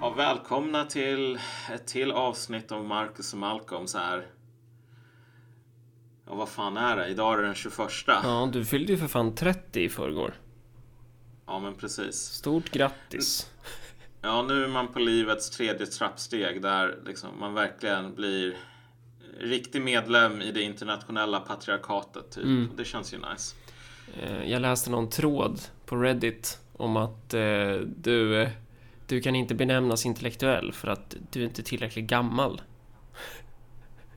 Ja, välkomna till ett till avsnitt av Marcus och Malcolm så här. Ja, vad fan är det? Idag är det den 21. Ja, du fyllde ju för fan 30 i förrgår. Ja, men precis. Stort grattis. Ja, nu är man på livets tredje trappsteg där liksom man verkligen blir riktig medlem i det internationella patriarkatet. Typ. Mm. Det känns ju nice. Eh, Jag läste någon tråd på Reddit om att eh, du, eh, du kan inte benämnas intellektuell för att du är inte tillräckligt gammal.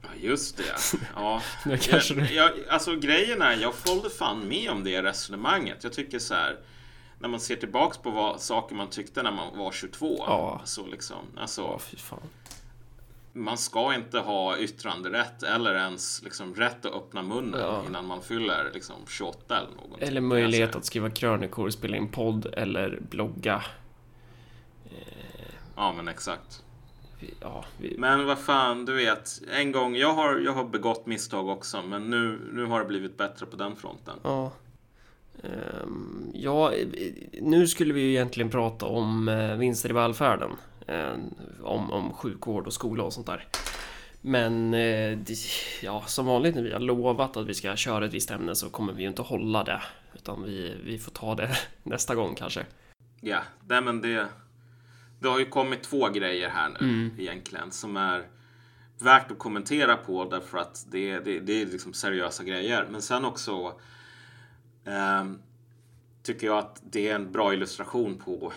Ja, just det. Ja. Nu kanske jag, jag, alltså grejen är, jag håller fan med om det resonemanget. Jag tycker så här. När man ser tillbaks på vad, saker man tyckte när man var 22. Ja. Så liksom, alltså, Ja, fy fan. Man ska inte ha yttranderätt eller ens liksom, rätt att öppna munnen Ja. innan man fyller liksom, 28 eller någonting. Eller möjlighet att skriva krönikor, spela in podd eller blogga. Ja, men exakt. Ja, vi... Men vad fan, du vet. En gång, jag har, jag har begått misstag också, men nu, nu har det blivit bättre på den fronten. Ja. Ehm, ja, nu skulle vi ju egentligen prata om eh, vinster i välfärden. Eh, om, om sjukvård och skola och sånt där. Men eh, ja, som vanligt när vi har lovat att vi ska köra ett visst ämne så kommer vi ju inte hålla det. Utan vi, vi får ta det nästa gång kanske. Ja, nej, men det, det har ju kommit två grejer här nu egentligen som är värt att kommentera på därför att det, det, det är liksom seriösa grejer. Men sen också ehm, tycker jag att det är en bra illustration på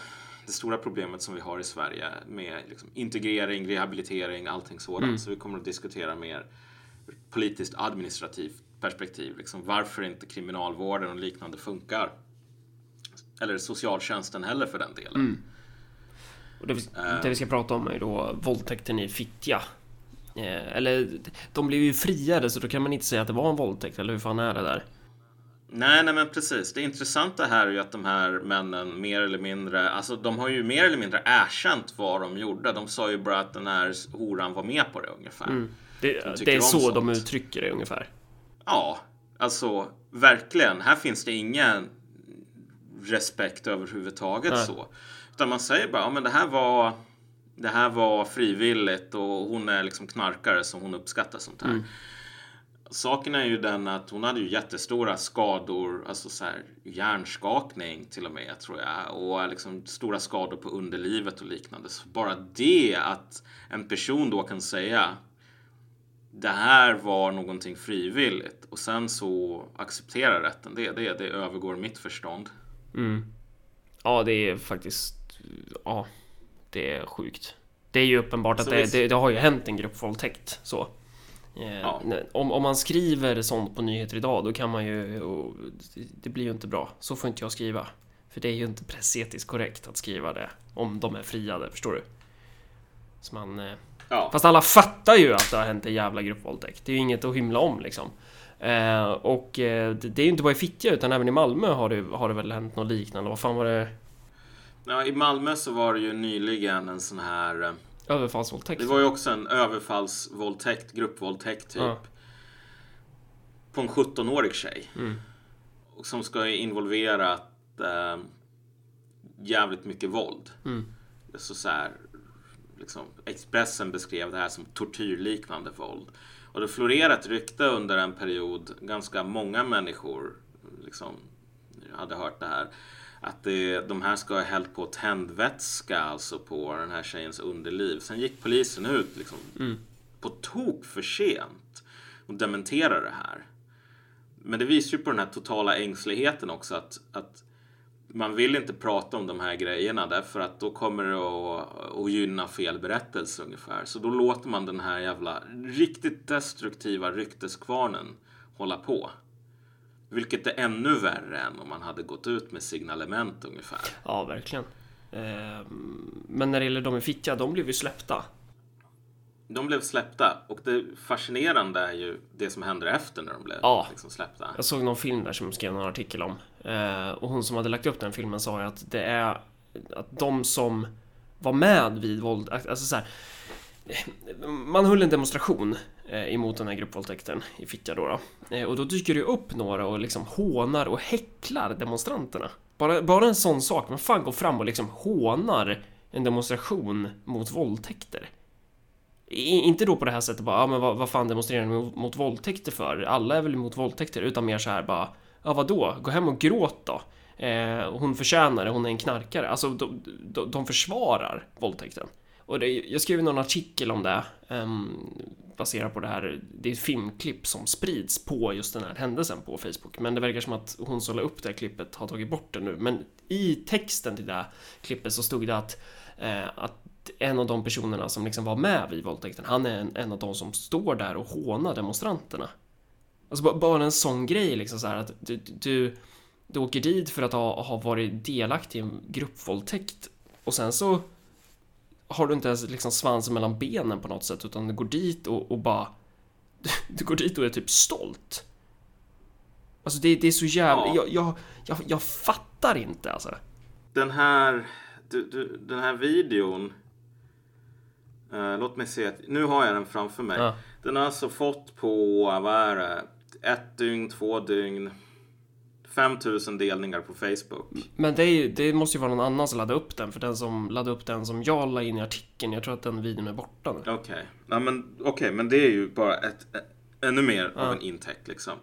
det stora problemet som vi har i Sverige med liksom integrering, rehabilitering, allting sådant. Så vi kommer att diskutera mer politiskt administrativt perspektiv. Liksom varför inte kriminalvården och liknande funkar. Eller socialtjänsten heller för den delen. Och det, vi, det vi ska prata om är då våldtäkten i Fittja. Eh, eller de blev ju friade så då kan man inte säga att det var en våldtäkt, eller hur fan är det där? Nej, nej men precis. Det intressanta här är ju att de här männen mer eller mindre, alltså de har ju mer eller mindre erkänt vad de gjorde. De sa ju bara att den här horan var med på det ungefär. Det, De det är så de sånt. uttrycker det ungefär. Ja, alltså verkligen. Här finns det ingen respekt överhuvudtaget Nej. så. Utan man säger bara, ja men det här var det här var frivilligt och hon är liksom knarkare som hon uppskattar sånt här. Saken är ju den att hon hade ju jättestora skador, alltså så här hjärnskakning till och med tror jag och liksom stora skador på underlivet och liknande. Så bara det att en person då kan säga det här var någonting frivilligt och sen så accepterar rätten det, det, det övergår mitt förstånd. Ja, det är faktiskt... Ja, det är sjukt. Det är ju uppenbart att Så det, visst- det, det har ju hänt en gruppvåldtäkt. Så. Eh, Ja. nej, Om, om man skriver sånt på nyheter idag, då kan man ju... Det blir ju inte bra. Så får inte jag skriva. För det är ju inte pressetiskt korrekt att skriva det om de är friade, förstår du? Så man... eh, Ja, Fast alla fattar ju att det har hänt en jävla gruppvåldtäkt. Det är ju inget att hymla om liksom. Eh, och eh, det, är ju inte bara i Fittja utan även i Malmö har det, har det väl hänt något liknande. Vad fan var det? ja, i Malmö så var det ju nyligen en sån här eh, Överfallsvåldtäkt? Det var ju också en överfallsvåldtäkt, gruppvåldtäkt typ. Ja. På en 17-årig tjej. Mm. Som ska ha involverat eh, jävligt mycket våld. Mm. Så, så här, liksom, Expressen beskrev det här som tortyrliknande våld. Och det florerade ett rykte under en period, ganska många människor liksom, hade hört det här. Att det, de här ska ha hällt på tändvätska alltså på den här tjejens underliv. Sen gick polisen ut liksom, på tok för sent och dementerade det här. Men det visar ju på den här totala ängsligheten också att, att man vill inte prata om de här grejerna därför att då kommer det att, att gynna fel berättelse ungefär. Så då låter man den här jävla riktigt destruktiva rykteskvarnen hålla på. Vilket är ännu värre än om man hade gått ut med signalement ungefär. Ja, verkligen. Eh, men när det gäller de i Fittja, de blev ju släppta. De blev släppta och det fascinerande är ju det som händer efter när de blev Ja. liksom släppta. Jag såg någon film där som skrev en artikel om. Eh, och hon som hade lagt upp den filmen sa ju att det är att de som var med vid våld, alltså så här, Man höll en demonstration Eh, emot den här gruppvåldtäkten i Fittja då, då. Eh, och då dyker det upp några och liksom hånar och häcklar demonstranterna. Bara, bara en sån sak, man fan går fram och liksom hånar en demonstration mot våldtäkter. I, inte då på det här sättet bara, ja men vad, vad fan demonstrerar ni mot, mot våldtäkter för? Alla är väl emot våldtäkter, utan mer så här bara, ja vadå, gå hem och gråt då. Eh, hon förtjänar det, hon är en knarkare. Alltså de, de, de försvarar våldtäkten. Och det, jag skrev någon artikel om det um, baserat på det här. Det är ett filmklipp som sprids på just den här händelsen på Facebook. Men det verkar som att hon som la upp det här klippet har tagit bort det nu. Men i texten till det här klippet så stod det att, eh, att en av de personerna som liksom var med vid våldtäkten, han är en, en av de som står där och hånar demonstranterna. Alltså bara en sån grej liksom så här att du, du, du åker dit för att ha, ha varit delaktig i en gruppvåldtäkt och sen så har du inte ens liksom svansen mellan benen på något sätt utan du går dit och, och bara du går dit och är typ stolt. Alltså det, det är så jävla... Ja. Jag, jag, jag, jag, fattar inte alltså. Den här... Du, du, den här videon. Uh, låt mig se. Nu har jag den framför mig. Ja. Den har alltså fått på, vad är det? Ett dygn, två dygn. 5000 delningar på Facebook. Men det, ju, det, måste ju vara någon annan som laddade upp den. För den som laddade upp den som jag la in i artikeln, jag tror att den videon är borta nu. Okej, okay. ja, men, okay, men det är ju bara ett, ett ännu mer ja. av en intäkt liksom.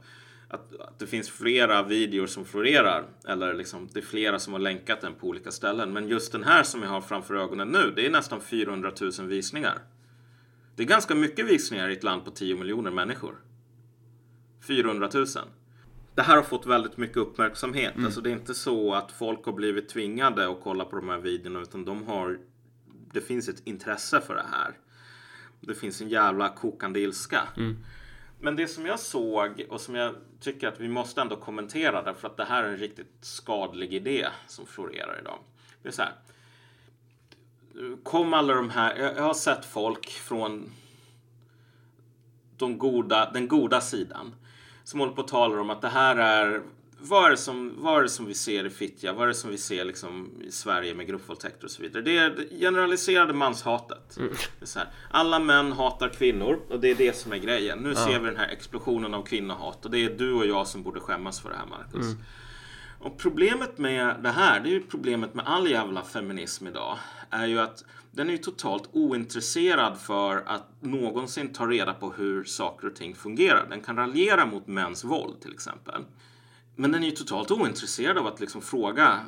Att, att, det finns flera videor som florerar. Eller liksom, det är flera som har länkat den på olika ställen. Men just den här som jag har framför ögonen nu, det är nästan 400 000 visningar. Det är ganska mycket visningar i ett land på 10 miljoner människor. 400 000 det här har fått väldigt mycket uppmärksamhet. Mm. Alltså det är inte så att folk har blivit tvingade att kolla på de här videorna utan de har Det finns ett intresse för det här. Det finns en jävla kokande ilska. Mm. Men det som jag såg och som jag tycker att vi måste ändå kommentera därför att det här är en riktigt skadlig idé som florerar idag. Det är så här. Kom alla de här, jag har sett folk från de goda, den goda sidan som håller på och talar om att det här är vad är, det som, vad är det som vi ser i Fittja? Vad är det som vi ser liksom i Sverige med gruppvåldtäkter och så vidare? Det är det generaliserade manshatet. Mm. Det alla män hatar kvinnor och det är det som är grejen. Nu ja. ser vi den här explosionen av kvinnohat och det är du och jag som borde skämmas för det här, Marcus. Mm. Och problemet med det här, det är ju problemet med all jävla feminism idag, är ju att den är ju totalt ointresserad för att någonsin ta reda på hur saker och ting fungerar. Den kan raljera mot mäns våld till exempel. Men den är ju totalt ointresserad av att liksom fråga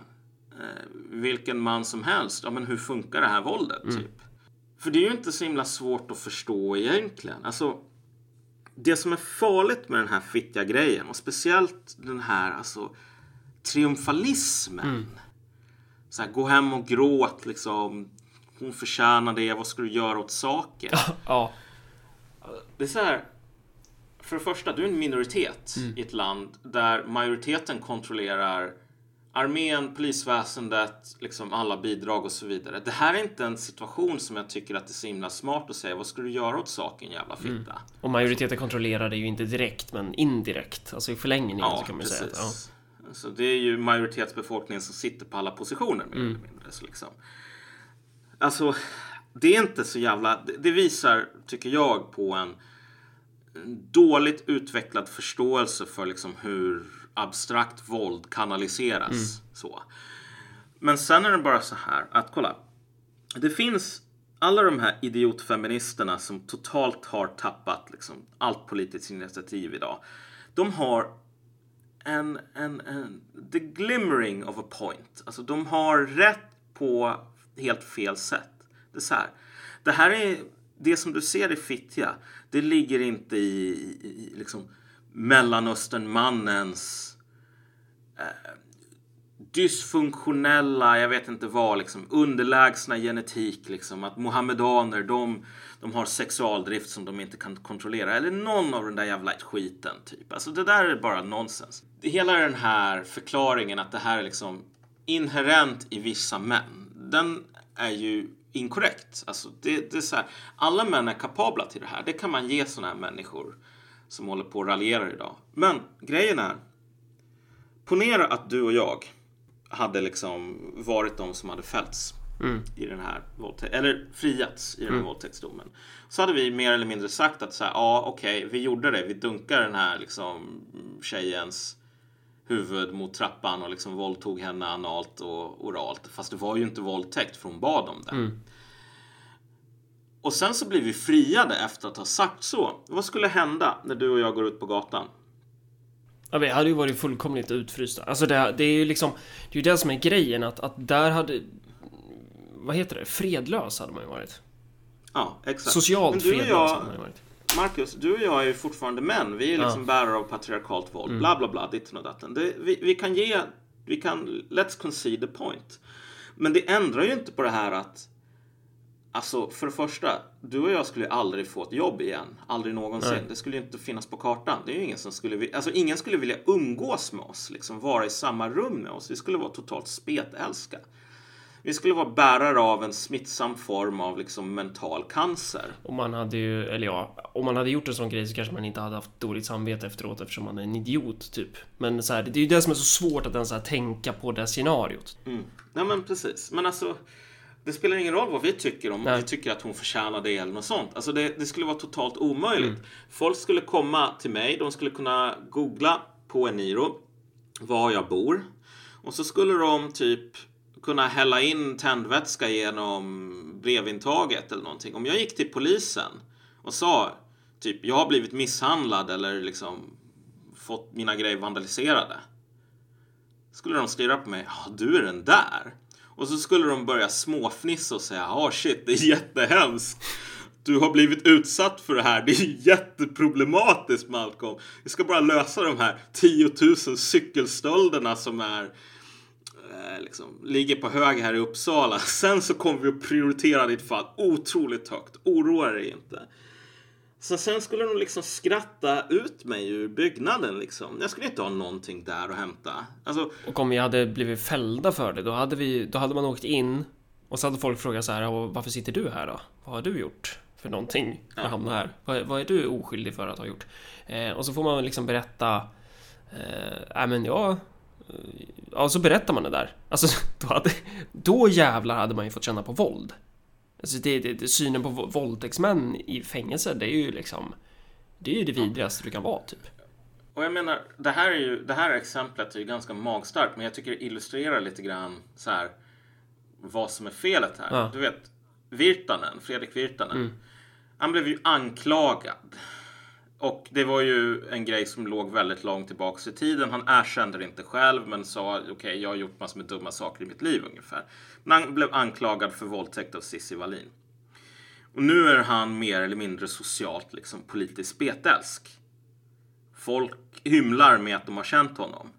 eh, vilken man som helst, ja men hur funkar det här våldet? Mm. Typ. För det är ju inte så himla svårt att förstå egentligen. Alltså, det som är farligt med den här fittiga grejen och speciellt den här alltså triumfalismen. Mm. Så här, gå hem och gråt liksom hon förtjänar det, vad ska du göra åt saken? ja. Det är så här. För det första, du är en minoritet mm. i ett land där majoriteten kontrollerar armén, polisväsendet, liksom alla bidrag och så vidare. Det här är inte en situation som jag tycker att det är så himla smart att säga. Vad ska du göra åt saken jävla fitta? Mm. Och majoriteten kontrollerar det ju inte direkt men indirekt. Alltså i förlängningen ja, så kan man precis. säga. Ja. Så det är ju majoritetsbefolkningen som sitter på alla positioner mer mm. eller mindre. Så liksom. Alltså, det är inte så jävla... Det visar, tycker jag, på en dåligt utvecklad förståelse för liksom hur abstrakt våld kanaliseras. Mm. Så. Men sen är det bara så här att kolla. Det finns alla de här idiotfeministerna som totalt har tappat liksom, allt politiskt initiativ idag. De har en, en, en the glimmering of a point. Alltså de har rätt på helt fel sätt. Det är så här. Det här är det som du ser i Fittja. Det ligger inte i, i liksom Mellanösternmannens eh, dysfunktionella, jag vet inte vad, liksom, underlägsna genetik. Liksom, att mohammedaner, de, de har sexualdrift som de inte kan kontrollera. Eller någon av den där jävla skiten. Typ. Alltså det där är bara nonsens. Hela den här förklaringen att det här är liksom inherent i vissa män den är ju inkorrekt. Alltså det, det är så här, alla män är kapabla till det här. Det kan man ge sådana här människor som håller på och raljerar idag. Men grejen är, ponera att du och jag hade liksom varit de som hade fällts mm. i den här våldtäkten, eller friats i den här mm. våldtäktsdomen. Så hade vi mer eller mindre sagt att så här, ja okej, okay, vi gjorde det, vi dunkar den här liksom tjejens huvud mot trappan och liksom våldtog henne analt och oralt. Fast det var ju inte våldtäkt för hon bad om det. Mm. Och sen så blir vi friade efter att ha sagt så. Vad skulle hända när du och jag går ut på gatan? Ja, vi hade ju varit fullkomligt utfrysta. Alltså det, det är ju liksom... Det är ju det som är grejen att, att där hade... Vad heter det? Fredlös hade man ju varit. Ja, exakt. Socialt fredlös jag- hade man ju varit. Marcus, du och jag är ju fortfarande män. Vi är Ja. liksom bärare av patriarkalt våld. Bla, bla, bla. Ditten och datten. Det, vi, vi kan ge... Vi kan... Let's concede the point. Men det ändrar ju inte på det här att... Alltså, för det första. Du och jag skulle aldrig få ett jobb igen. Aldrig någonsin. Nej. Det skulle ju inte finnas på kartan. Det är ju ingen som skulle... Alltså, ingen skulle vilja umgås med oss. Liksom vara i samma rum med oss. Vi skulle vara totalt spetälska. Vi skulle vara bärare av en smittsam form av liksom mental cancer. Och man hade ju, eller ja, om man hade gjort en sån grej så kanske man inte hade haft dåligt samvete efteråt eftersom man är en idiot typ. Men så här, det är ju det som är så svårt att ens här, tänka på det scenariot. Mm. Nej men precis. Men alltså, det spelar ingen roll vad vi tycker om Nej. vi tycker att hon förtjänar det eller något sånt. Alltså det, det skulle vara totalt omöjligt. Folk skulle komma till mig, de skulle kunna googla på Eniro var jag bor. Och så skulle de typ kunna hälla in tändvätska genom brevintaget eller någonting. Om jag gick till polisen och sa typ jag har blivit misshandlad eller liksom fått mina grejer vandaliserade skulle de stirra på mig. Ja, du är den där. Och så skulle de börja småfnissa och säga. Ja, shit, det är jättehemskt. Du har blivit utsatt för det här. Det är jätteproblematiskt, Malcolm. Vi ska bara lösa de här 10 000 cykelstölderna som är liksom, ligger på hög här i Uppsala. Sen så kommer vi att prioritera ditt fall otroligt högt. Oroa dig inte. Så sen skulle de liksom skratta ut mig ur byggnaden liksom. Jag skulle inte ha någonting där att hämta. Alltså, Och om vi hade blivit fällda för det, då hade, vi, då hade man åkt in och så hade folk frågat så här, "Och varför sitter du här då? Vad har du gjort för någonting för att hamna här? Vad, vad är du oskyldig för att ha gjort? Eh, och så får man liksom berätta, eh, nej men jag, eh, ja så berättar man det där. Alltså då, hade, då jävlar hade man ju fått känna på våld. Alltså det, det, det, synen på vå- våldtäktsmän i fängelse, det är ju liksom, det är ju det vidrigaste du kan vara typ. Och jag menar, det här, är ju, det här exemplet är ju ganska magstarkt, men jag tycker det illustrerar lite grann så här vad som är felet här. Ja. Du vet, Virtanen, Fredrik Virtanen, han blev ju anklagad. Och det var ju en grej som låg väldigt långt tillbaks i tiden. Han erkände det inte själv, men sa okej, jag har gjort massor med dumma saker i mitt liv ungefär. Men han blev anklagad för våldtäkt av Cissi Wallin. Och nu är han mer eller mindre socialt liksom politiskt spetälsk. Folk hymlar med att de har känt honom.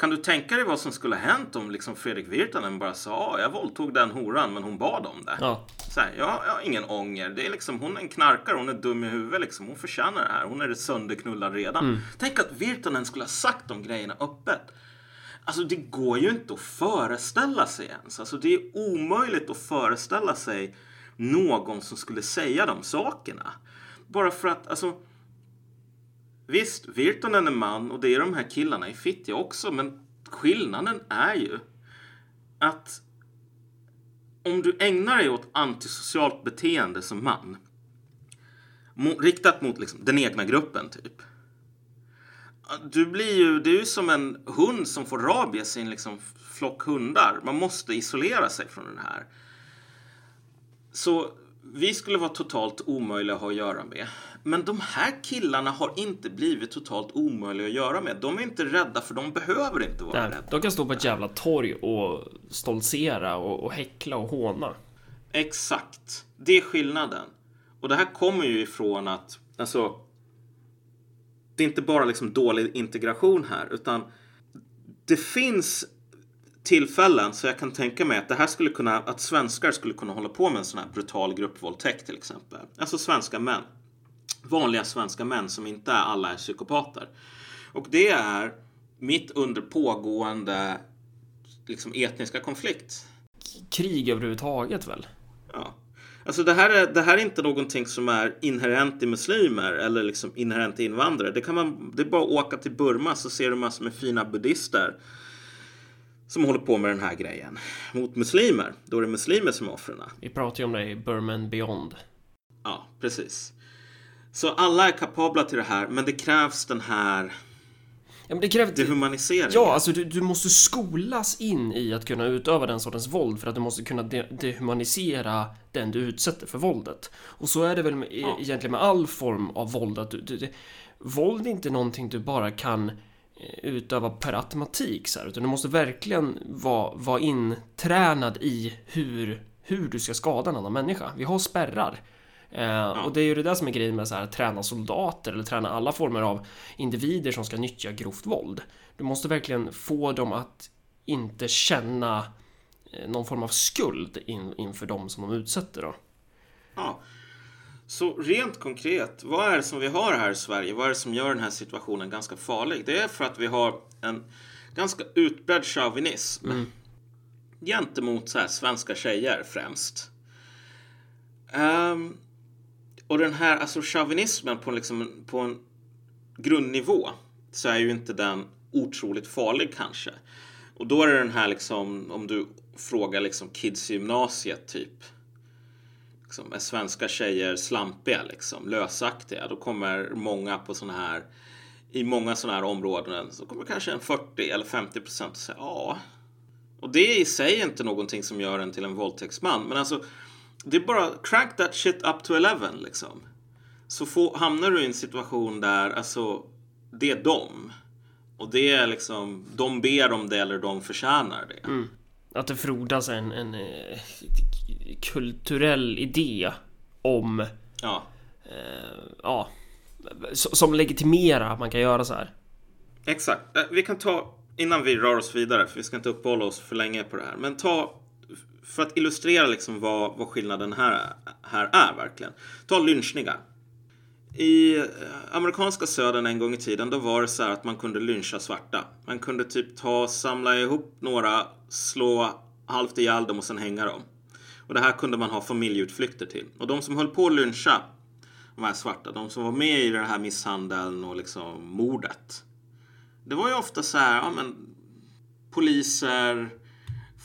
Kan du tänka dig vad som skulle ha hänt om liksom Fredrik Virtanen bara sa "Ja, jag våldtog den horan men hon bad om det. Ja, Så här, jag, jag har ingen ånger. Det är liksom, hon är en knarkare, hon är dum i huvudet. Liksom. Hon förtjänar det här. Hon är sönderknullad redan. Tänk att Virtanen skulle ha sagt de grejerna öppet. Alltså det går ju inte att föreställa sig ens. Alltså det är omöjligt att föreställa sig någon som skulle säga de sakerna. Bara för att, alltså. Visst, Virtanen är man och det är de här killarna i Fittja också. Men skillnaden är ju att om du ägnar dig åt antisocialt beteende som man riktat mot liksom, den egna gruppen typ. Du blir ju, det är ju som en hund som får rabies i en liksom flock hundar. Man måste isolera sig från det här. Så vi skulle vara totalt omöjliga att ha att göra med. Men de här killarna har inte blivit totalt omöjliga att göra med. De är inte rädda för de behöver inte vara nej, rädda. de kan stå på ett jävla torg och stoltsera och, och häckla och håna. Exakt. Det är skillnaden. Och det här kommer ju ifrån att, alltså, det är inte bara liksom dålig integration här, utan det finns tillfällen så jag kan tänka mig att det här skulle kunna, att svenskar skulle kunna hålla på med en sån här brutal gruppvåldtäkt till exempel. Alltså svenska män. Vanliga svenska män som inte alla är psykopater. Och det är mitt under pågående liksom etniska konflikt. Krig överhuvudtaget väl? Ja. Alltså det här, är, det här är inte någonting som är inherent i muslimer eller liksom inherent i invandrare. Det, kan man, det är bara att åka till Burma så ser du massor med fina buddister som håller på med den här grejen mot muslimer. Då är det muslimer som är offren. Vi pratar ju om det i Burman Beyond. Ja, precis. Så alla är kapabla till det här, men det krävs den här... Ja, men det kräver... dehumanisering. Ja, alltså du, du måste skolas in i att kunna utöva den sortens våld för att du måste kunna de dehumanisera den du utsätter för våldet. Och så är det väl med, Ja. egentligen med all form av våld att du, du, det, våld är inte någonting du bara kan eh, utöva per automatik så här, utan du måste verkligen vara, vara intränad i hur, hur du ska skada en annan människa. Vi har spärrar. Eh, Och det är ju det där som är grejen med så här, träna soldater eller träna alla former av individer som ska nyttja grovt våld. Du måste verkligen få dem att inte känna eh, någon form av skuld in, inför dem som de utsätter då. Ja. Så rent konkret, vad är det som vi har här i Sverige? Vad är det som gör den här situationen ganska farlig? Det är för att vi har en ganska utbredd chauvinism gentemot så här, svenska tjejer främst. Ehm, och den här alltså chauvinismen på, liksom, på en grundnivå så är ju inte den otroligt farlig kanske. Och då är det den här liksom, om du frågar liksom kids i gymnasiet typ liksom, är svenska tjejer slampiga, liksom, lösaktiga, då kommer många på sådana här i många sådana här områden så kommer kanske en 40 eller 50 procent att säga ja. Och det är i sig inte någonting som gör en till en våldtäktsman, men alltså det är bara crank that shit up to 11 liksom. Så få, hamnar du i en situation där alltså det är dem. Och det är liksom, de ber om det eller de förtjänar det. Att det frodas en, en eh, kulturell idé om, Ja, eh, ja, som legitimerar att man kan göra så här. Exakt. Eh, Vi kan ta, innan vi rör oss vidare, för vi ska inte uppehålla oss för länge på det här, men ta, för att illustrera liksom vad, vad skillnaden här, här är verkligen. Ta lynchningar. I eh, amerikanska södern en gång i tiden, då var det så här att man kunde lyncha svarta. Man kunde typ ta, samla ihop några, slå halvt ihjäl dem och sen hänga dem. Och det här kunde man ha familjeutflykter till. Och de som höll på att lyncha de här svarta, de som var med i den här misshandeln och liksom mordet. Det var ju ofta så här, ja men poliser,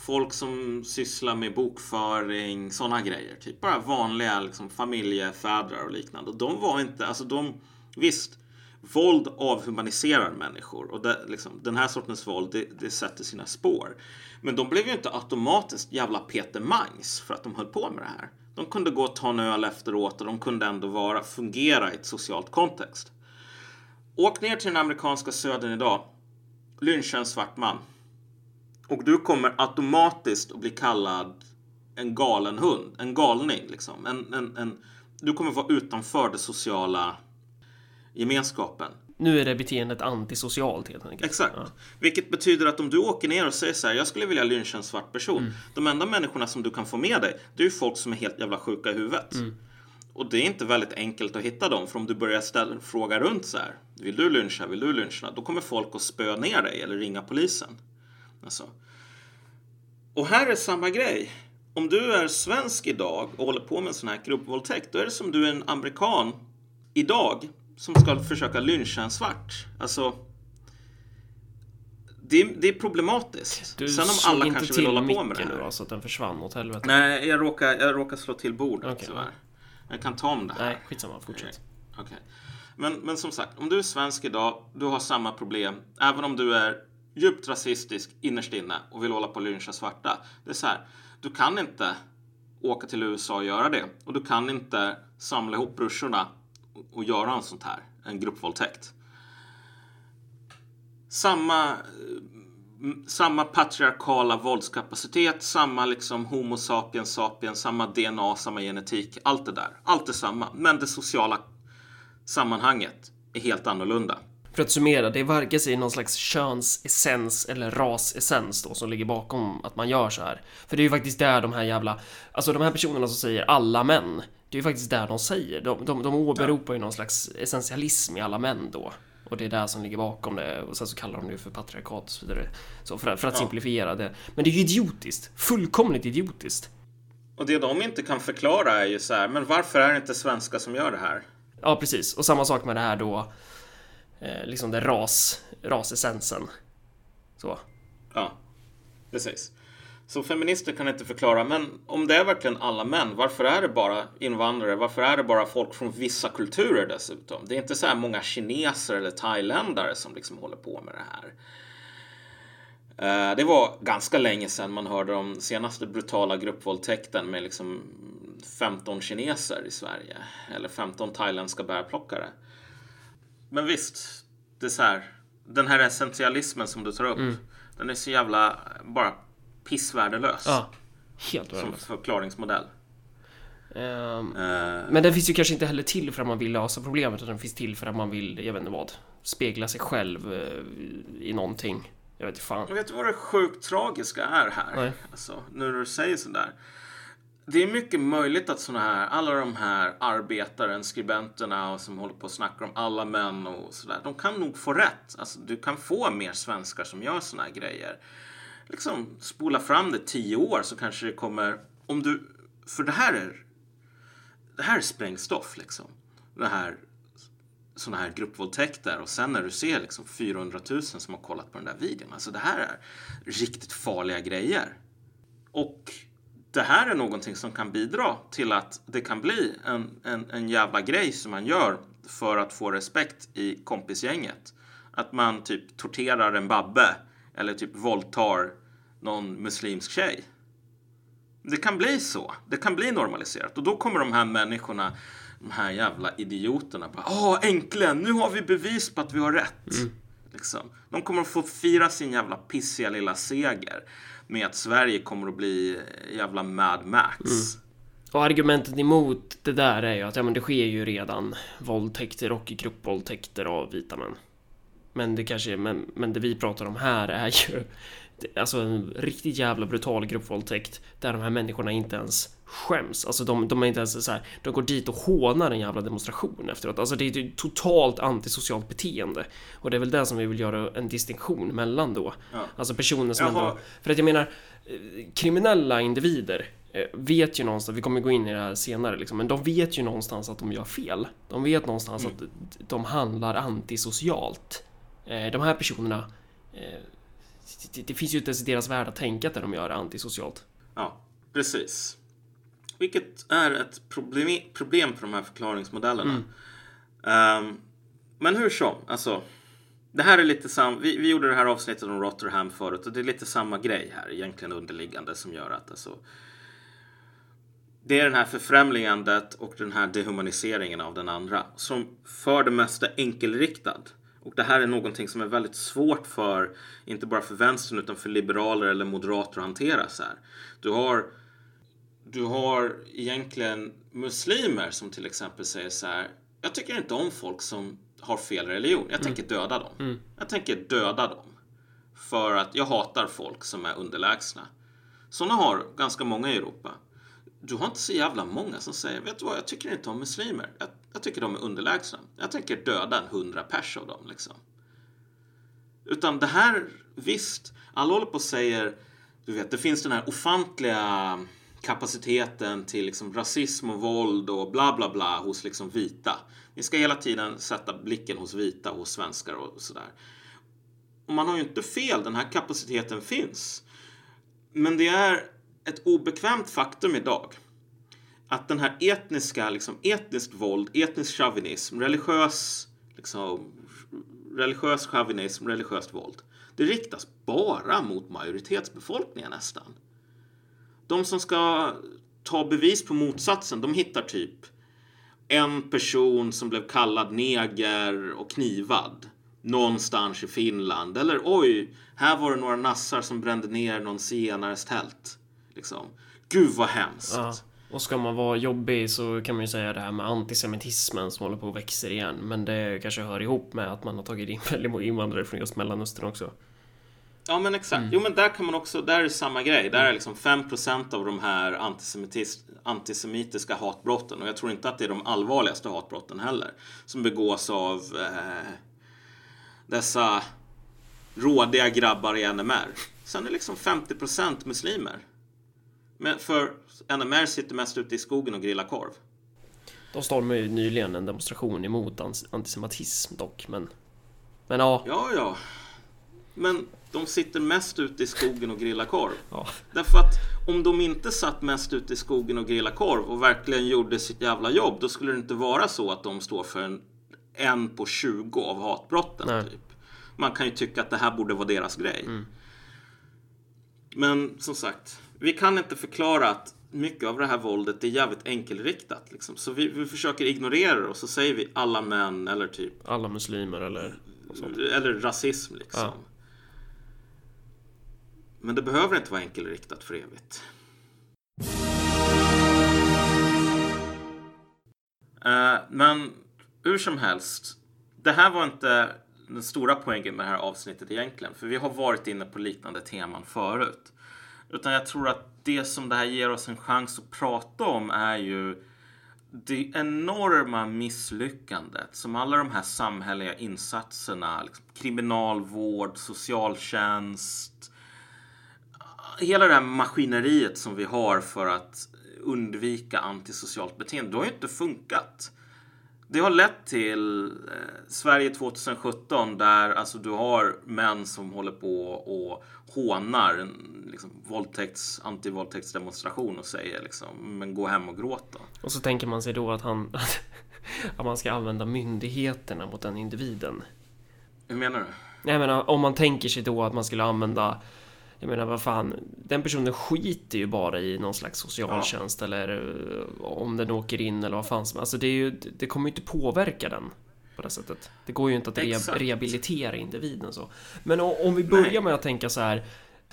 folk som sysslar med bokföring, sådana grejer. Typ bara vanliga liksom, familjefädrar och liknande. Och de var inte, alltså de, visst, våld avhumaniserar människor och det, liksom, den här sortens våld, det, det sätter sina spår. Men de blev ju inte automatiskt jävla Peter Mangs för att de höll på med det här. De kunde gå och ta en öl efteråt och de kunde ändå vara, fungera i ett socialt kontext. Åk ner till den amerikanska södern idag. Lyncha en svart man. Och du kommer automatiskt att bli kallad en galen hund. En galning liksom. En, en, en, du kommer vara utanför den sociala gemenskapen. Nu är det beteendet antisocialt helt enkelt. Exakt. Ja. Vilket betyder att om du åker ner och säger så här, jag skulle vilja lyncha en svart person. Mm. De enda människorna som du kan få med dig, det är ju folk som är helt jävla sjuka i huvudet. Mm. Och det är inte väldigt enkelt att hitta dem, för om du börjar ställa, fråga runt så här, vill du lyncha, vill du lyncha? Då kommer folk att spöa ner dig eller ringa polisen. Alltså. Och här är samma grej. Om du är svensk idag och håller på med en sån här gruppvåldtäkt, då är det som du är en amerikan idag som ska försöka lyncha en svart. Alltså, det, är- det är problematiskt. Du Sen om alla kanske vill hålla på med det nu här. då, så att den försvann åt helvete. Nej, jag råkar, jag råkar slå till bordet Okej, tyvärr. Jag kan ta om det här. Nej, skitsamma, fortsätt. Okej. Men, men som sagt, om du är svensk idag, du har samma problem. Även om du är djupt rasistisk innerst inne och vill hålla på och lyncha svarta. Det är så här, du kan inte åka till USA och göra det. Och du kan inte samla ihop brorsorna och, göra en sånt här, en gruppvåldtäkt. Samma, samma patriarkala våldskapacitet, samma liksom homo sapiens sapiens, samma DNA, samma genetik, allt det där. Allt är samma, men det sociala sammanhanget är helt annorlunda. För att summera, det varken sig någon slags könsessens eller rasessens då som ligger bakom att man gör så här. För det är ju faktiskt där de här jävla, alltså de här personerna som säger alla män, det är ju faktiskt där de säger. De, de, de åberopar ju någon slags essentialism i alla män då. Och det är där som ligger bakom det. Och sen så kallar de det för patriarkat och så vidare. Så för, för att Ja. simplifiera det. Men det är ju idiotiskt. Fullkomligt idiotiskt. Och det de inte kan förklara är ju så här, men varför är det inte svenskar som gör det här? Ja, precis. Och samma sak med det här då. Eh, liksom det ras, rasessensen. Så. Ja, precis. Så feminister kan inte förklara, men om det är verkligen alla män, varför är det bara invandrare? Varför är det bara folk från vissa kulturer dessutom? Det är inte så här många kineser eller thailändare som liksom håller på med det här. Eh, det var ganska länge sedan man hörde om senaste brutala gruppvåldtäkten med liksom 15 kineser i Sverige. Eller 15 thailändska bärplockare. Men visst, det är så här. Den här essentialismen som du tar upp. Mm. Den är så jävla bara pissvärdelös. Ja, helt som värdelös. förklaringsmodell. Ehm, Eh, Men den finns ju kanske inte heller till för att man vill lösa problemet utan den finns till för att man vill, jag vet inte vad, spegla sig själv eh, i någonting. Jag vet inte fan. vet du vad det sjukt tragiska är här? Nej. Alltså, nu när du säger sådär. Det är mycket möjligt att såna här, alla de här arbetaren, skribenterna och som håller på och snackar om alla män och sådär. De kan nog få rätt. Alltså, du kan få mer svenskar som gör såna här grejer. Liksom spola fram det tio år så kanske det kommer, om du, för det här är, det här är sprängstoff liksom. Det här såna här gruppvåldtäkter och sen när du ser liksom 400 000 som har kollat på den där videon. Alltså det här är riktigt farliga grejer. Och det här är någonting som kan bidra till att det kan bli en, en, en jävla grej som man gör för att få respekt i kompisgänget. Att man typ torterar en babbe eller typ våldtar någon muslimsk tjej. Det kan bli så. Det kan bli normaliserat. Och då kommer de här människorna, de här jävla idioterna, bara Åh, äntligen! Nu har vi bevis på att vi har rätt. Liksom. De kommer att få fira sin jävla pissiga lilla seger med att Sverige kommer att bli jävla Mad Max. Mm. Och argumentet emot det där är ju att ja, men det sker ju redan våldtäkter och gruppvåldtäkter av vita män. Men det kanske, men, men det vi pratar om här är ju Alltså en riktigt jävla brutal gruppvåldtäkt där de här människorna inte ens skäms. Alltså de, de är inte ens så här, de går dit och hånar en jävla demonstration efteråt. Alltså det är ju totalt antisocialt beteende. Och det är väl det som vi vill göra en distinktion mellan då. Ja. Alltså personer som Jaha. ändå... För att jag menar, eh, kriminella individer eh, vet ju någonstans, vi kommer gå in i det här senare liksom, men de vet ju någonstans att de gör fel. De vet någonstans att de handlar antisocialt. Eh, De här personerna, det, finns ju inte ens i deras värld att tänka att de gör antisocialt. Ja, precis. Vilket är ett problem, problem för de här förklaringsmodellerna. Ehm, men hur som, alltså. Det här är lite sam... Vi, vi gjorde det här avsnittet om Rotherham förut och det är lite samma grej här egentligen underliggande som gör att alltså. Det är den här förfrämligandet och den här dehumaniseringen av den andra som för det mesta enkelriktad. Och det här är någonting som är väldigt svårt för, inte bara för vänstern utan för liberaler eller moderater att hantera så här. Du har du har egentligen muslimer som till exempel säger så här. Jag tycker inte om folk som har fel religion. Jag tänker döda dem. Jag tänker döda dem. För att jag hatar folk som är underlägsna. Sådana har ganska många i Europa. Du har inte så jävla många som säger, vet du vad, jag tycker inte om muslimer. Jag, jag tycker de är underlägsna. Jag tänker döda en hundra pers av dem liksom. Utan det här, visst, alla håller på och säger, du vet, det finns den här ofantliga kapaciteten till liksom rasism och våld och bla bla bla hos liksom vita. Vi ska hela tiden sätta blicken hos vita, hos svenskar och sådär. Och man har ju inte fel, den här kapaciteten finns. Men det är ett obekvämt faktum idag att den här etniska, liksom etniskt våld, etnisk chauvinism, religiös, liksom, religiös chauvinism, religiöst våld. Det riktas bara mot majoritetsbefolkningen nästan. De som ska ta bevis på motsatsen, de hittar typ en person som blev kallad neger och knivad någonstans i Finland. Eller oj, här var det några nassar som brände ner någon zigenares tält. Liksom. Gud vad hemskt. Ja. Och ska man vara jobbig så kan man ju säga det här med antisemitismen som håller på och växer igen. Men det kanske hör ihop med att man har tagit in väldigt många invandrare från just Mellanöstern också. Ja men exakt. Jo men där kan man också, där är det samma grej. Där är liksom 5% av de här antisemitis, antisemitiska hatbrotten och jag tror inte att det är de allvarligaste hatbrotten heller. Som begås av eh, dessa rådiga grabbar i NMR. Sen är det liksom 50% muslimer. Men för NMR sitter mest ute i skogen och grillar korv. De stormade ju nyligen en demonstration emot antisemitism dock, men... Men ja, Ja, ja. Men de sitter mest ute i skogen och grillar korv. Ja. Därför att om de inte satt mest ute i skogen och grillade korv och verkligen gjorde sitt jävla jobb, då skulle det inte vara så att de står för en, en på 20 av hatbrotten. Nej. Typ. Man kan ju tycka att det här borde vara deras grej. Men som sagt, vi kan inte förklara att mycket av det här våldet är jävligt enkelriktat. Liksom. Så vi, vi försöker ignorera det och så säger vi alla män eller typ Alla muslimer eller... eller rasism liksom. Ja. Men det behöver inte vara enkelriktat för evigt. Eh, men hur som helst. Det här var inte den stora poängen med det här avsnittet egentligen. För vi har varit inne på liknande teman förut. Utan jag tror att det som det här ger oss en chans att prata om är ju det enorma misslyckandet som alla de här samhälleliga insatserna, liksom kriminalvård, socialtjänst, hela det här maskineriet som vi har för att undvika antisocialt beteende, det har ju inte funkat. Det har lett till eh, Sverige 2017 där alltså du har män som håller på och hånar en liksom, våldtäkts, antivåldtäktsdemonstration och säger liksom, men gå hem och gråt då. Och så tänker man sig då att han... Att man ska använda myndigheterna mot den individen. Hur menar du? Jag menar, om man tänker sig då att man skulle använda jag menar vad fan, den personen skiter ju bara i någon slags socialtjänst eller eh, om den åker in eller vad fan som Alltså det är ju, det kommer ju inte påverka den på det sättet. Det går ju inte att re rehabilitera individen så. Men om vi börjar Nej. med att tänka så här.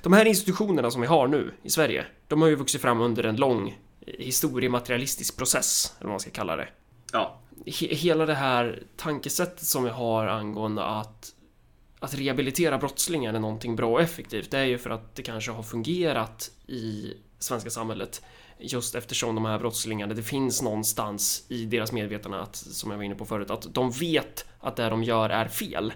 De här institutionerna som vi har nu i Sverige, de har ju vuxit fram under en lång historiematerialistisk process, eller vad man ska kalla det Ja, he- hela det här tankesättet som vi har angående att att rehabilitera brottslingar är någonting bra och effektivt. Det är ju för att det kanske har fungerat i svenska samhället. Just eftersom de här brottslingarna, det finns någonstans i deras medvetande att, som jag var inne på förut, att de vet att det de gör är fel.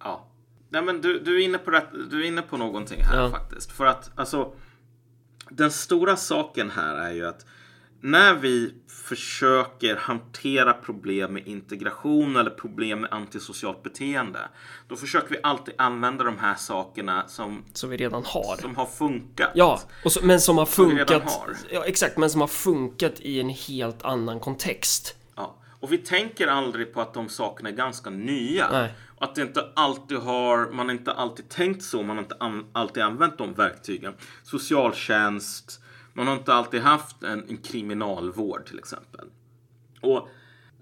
Ja. Nej, men du, du, är inne på rätt, du är inne på någonting här Ja. faktiskt. För att alltså, den stora saken här är ju att när vi försöker hantera problem med integration eller problem med antisocialt beteende, då försöker vi alltid använda de här sakerna som, Som vi redan har. som har funkat. Ja, och så, men som har Som funkat. har. Ja, exakt, men som har funkat i en helt annan kontext. Ja. Och vi tänker aldrig på att de sakerna är ganska nya. Nej. Och att det inte alltid har, man inte alltid tänkt så, man har inte an, alltid använt de verktygen. Socialtjänst, man har inte alltid haft en, en kriminalvård till exempel. Och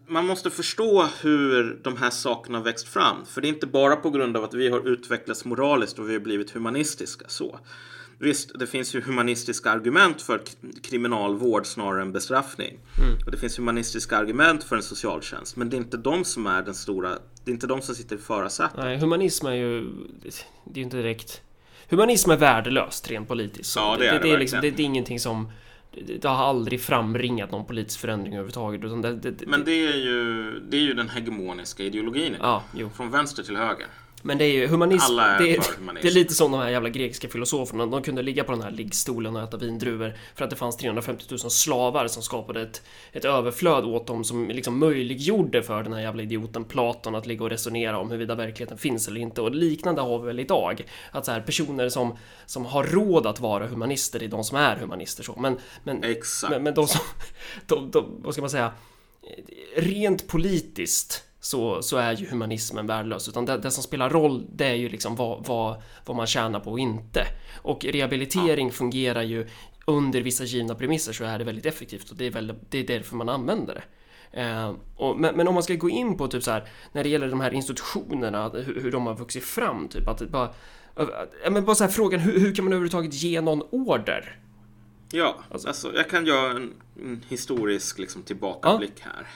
man måste förstå hur de här sakerna har växt fram. För det är inte bara på grund av att vi har utvecklats moraliskt och vi har blivit humanistiska. Så. Visst, det finns ju humanistiska argument för kriminalvård snarare än bestraffning. Och det finns humanistiska argument för en socialtjänst. Men det är inte de som är den stora, det är inte de som sitter i förarsätet. Nej, humanism är ju... Det är ju inte direkt... Humanism är värdelöst rent politiskt. Ja, det är det det, är liksom, det, det är ingenting som... Det, det har aldrig framringat någon politisk förändring överhuvudtaget. Utan det, det, Men det är ju, det är ju den hegemoniska ideologin. Ja. Från vänster till höger. Men det är ju humanism. Alla är det, är, humanism. det är lite som de här jävla grekiska filosoferna. De kunde ligga på den här liggstolen och äta vindruvor för att det fanns 350 000 slavar som skapade ett, ett överflöd åt dem som liksom möjliggjorde för den här jävla idioten Platon att ligga och resonera om huruvida verkligheten finns eller inte. Och liknande har vi väl idag. Att så här, personer som, som har råd att vara humanister, är de som är humanister. Så. Men, men, Exakt. men, men de som, de, de, vad ska man säga, rent politiskt så, så är ju humanismen värdelös. Utan det, det som spelar roll, det är ju liksom vad, vad, vad man tjänar på och inte. Och rehabilitering fungerar ju under vissa givna premisser så är det väldigt effektivt och det är, väl, det är därför man använder det. Eh, och, men, men om man ska gå in på typ så här när det gäller de här institutionerna, hur, hur de har vuxit fram, typ att bara Ja, men bara så här frågan, hur, hur kan man överhuvudtaget ge någon order? Ja, alltså, jag kan göra en, en historisk liksom, tillbakablick här.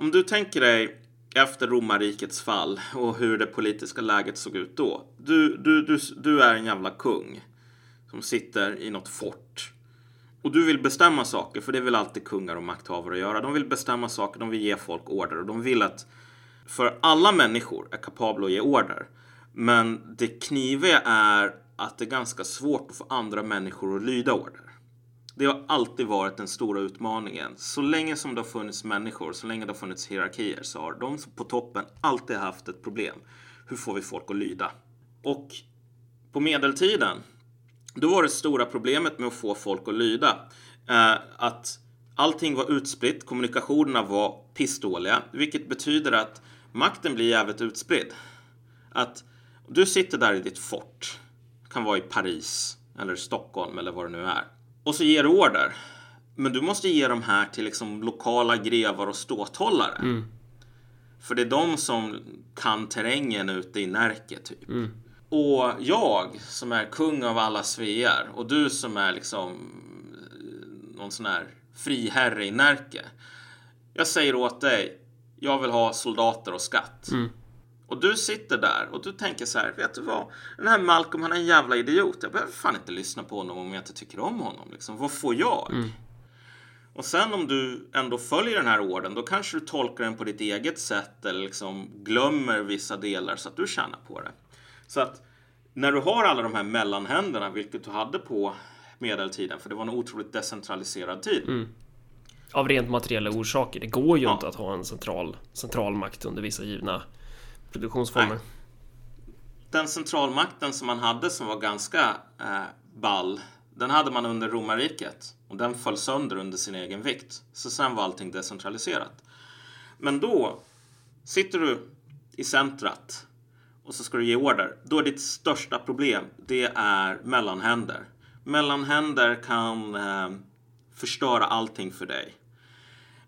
Om du tänker dig efter romarrikets fall och hur det politiska läget såg ut då. Du, du, du, du är en jävla kung som sitter i något fort. Och du vill bestämma saker, för det vill alltid kungar och makthavare göra. De vill bestämma saker, de vill ge folk order och de vill att för alla människor är kapabla att ge order. Men det kniviga är att det är ganska svårt att få andra människor att lyda order. Det har alltid varit den stora utmaningen. Så länge som det har funnits människor, så länge det har funnits hierarkier, så har de på toppen alltid haft ett problem. Hur får vi folk att lyda? Och på medeltiden, då var det stora problemet med att få folk att lyda eh, att allting var utspritt, kommunikationerna var pissdåliga, vilket betyder att makten blir jävligt utspridd. Att du sitter där i ditt fort, kan vara i Paris eller Stockholm eller vad det nu är, och så ger du order. Men du måste ge de här till liksom lokala grevar och ståthållare. Mm. För det är de som kan terrängen ute i Närke typ. Och jag som är kung av alla svear och du som är liksom eh, någon sån här friherre i Närke. Jag säger åt dig, jag vill ha soldater och skatt. Och du sitter där och du tänker så här, vet du vad? Den här Malcolm han är en jävla idiot. Jag behöver fan inte lyssna på honom om jag inte tycker om honom. Liksom. Vad får jag? Och sen om du ändå följer den här orden, då kanske du tolkar den på ditt eget sätt eller liksom glömmer vissa delar så att du tjänar på det. Så att när du har alla de här mellanhänderna, vilket du hade på medeltiden, för det var en otroligt decentraliserad tid. Av rent materiella orsaker. Det går ju Ja. inte att ha en central, central makt under vissa givna produktionsformer. Nej. Den centralmakten som man hade som var ganska eh, ball, den hade man under romarriket. Och den föll sönder under sin egen vikt. Så sen var allting decentraliserat. Men då sitter du i centrat och så ska du ge order. Då är ditt största problem, det är mellanhänder. Mellanhänder kan eh, förstöra allting för dig.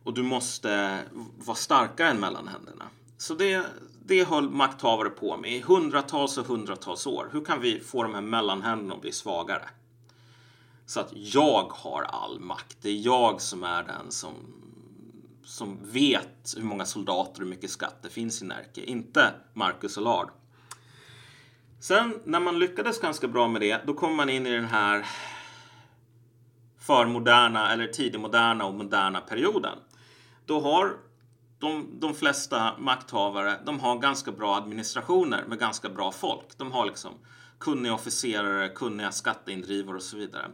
Och du måste vara starkare än mellanhänderna. Så det, det höll makthavare på med i hundratals och hundratals år. Hur kan vi få de här mellanhänderna att bli svagare? Så att jag har all makt. Det är jag som är den som, som vet hur många soldater och hur mycket skatt det finns i Närke. Inte Marcus Allard. Sen när man lyckades ganska bra med det, då kommer man in i den här förmoderna eller tidigmoderna och moderna perioden. Då har de, de flesta makthavare, de har ganska bra administrationer med ganska bra folk. De har liksom kunniga officerare, kunniga skatteindrivare och så vidare.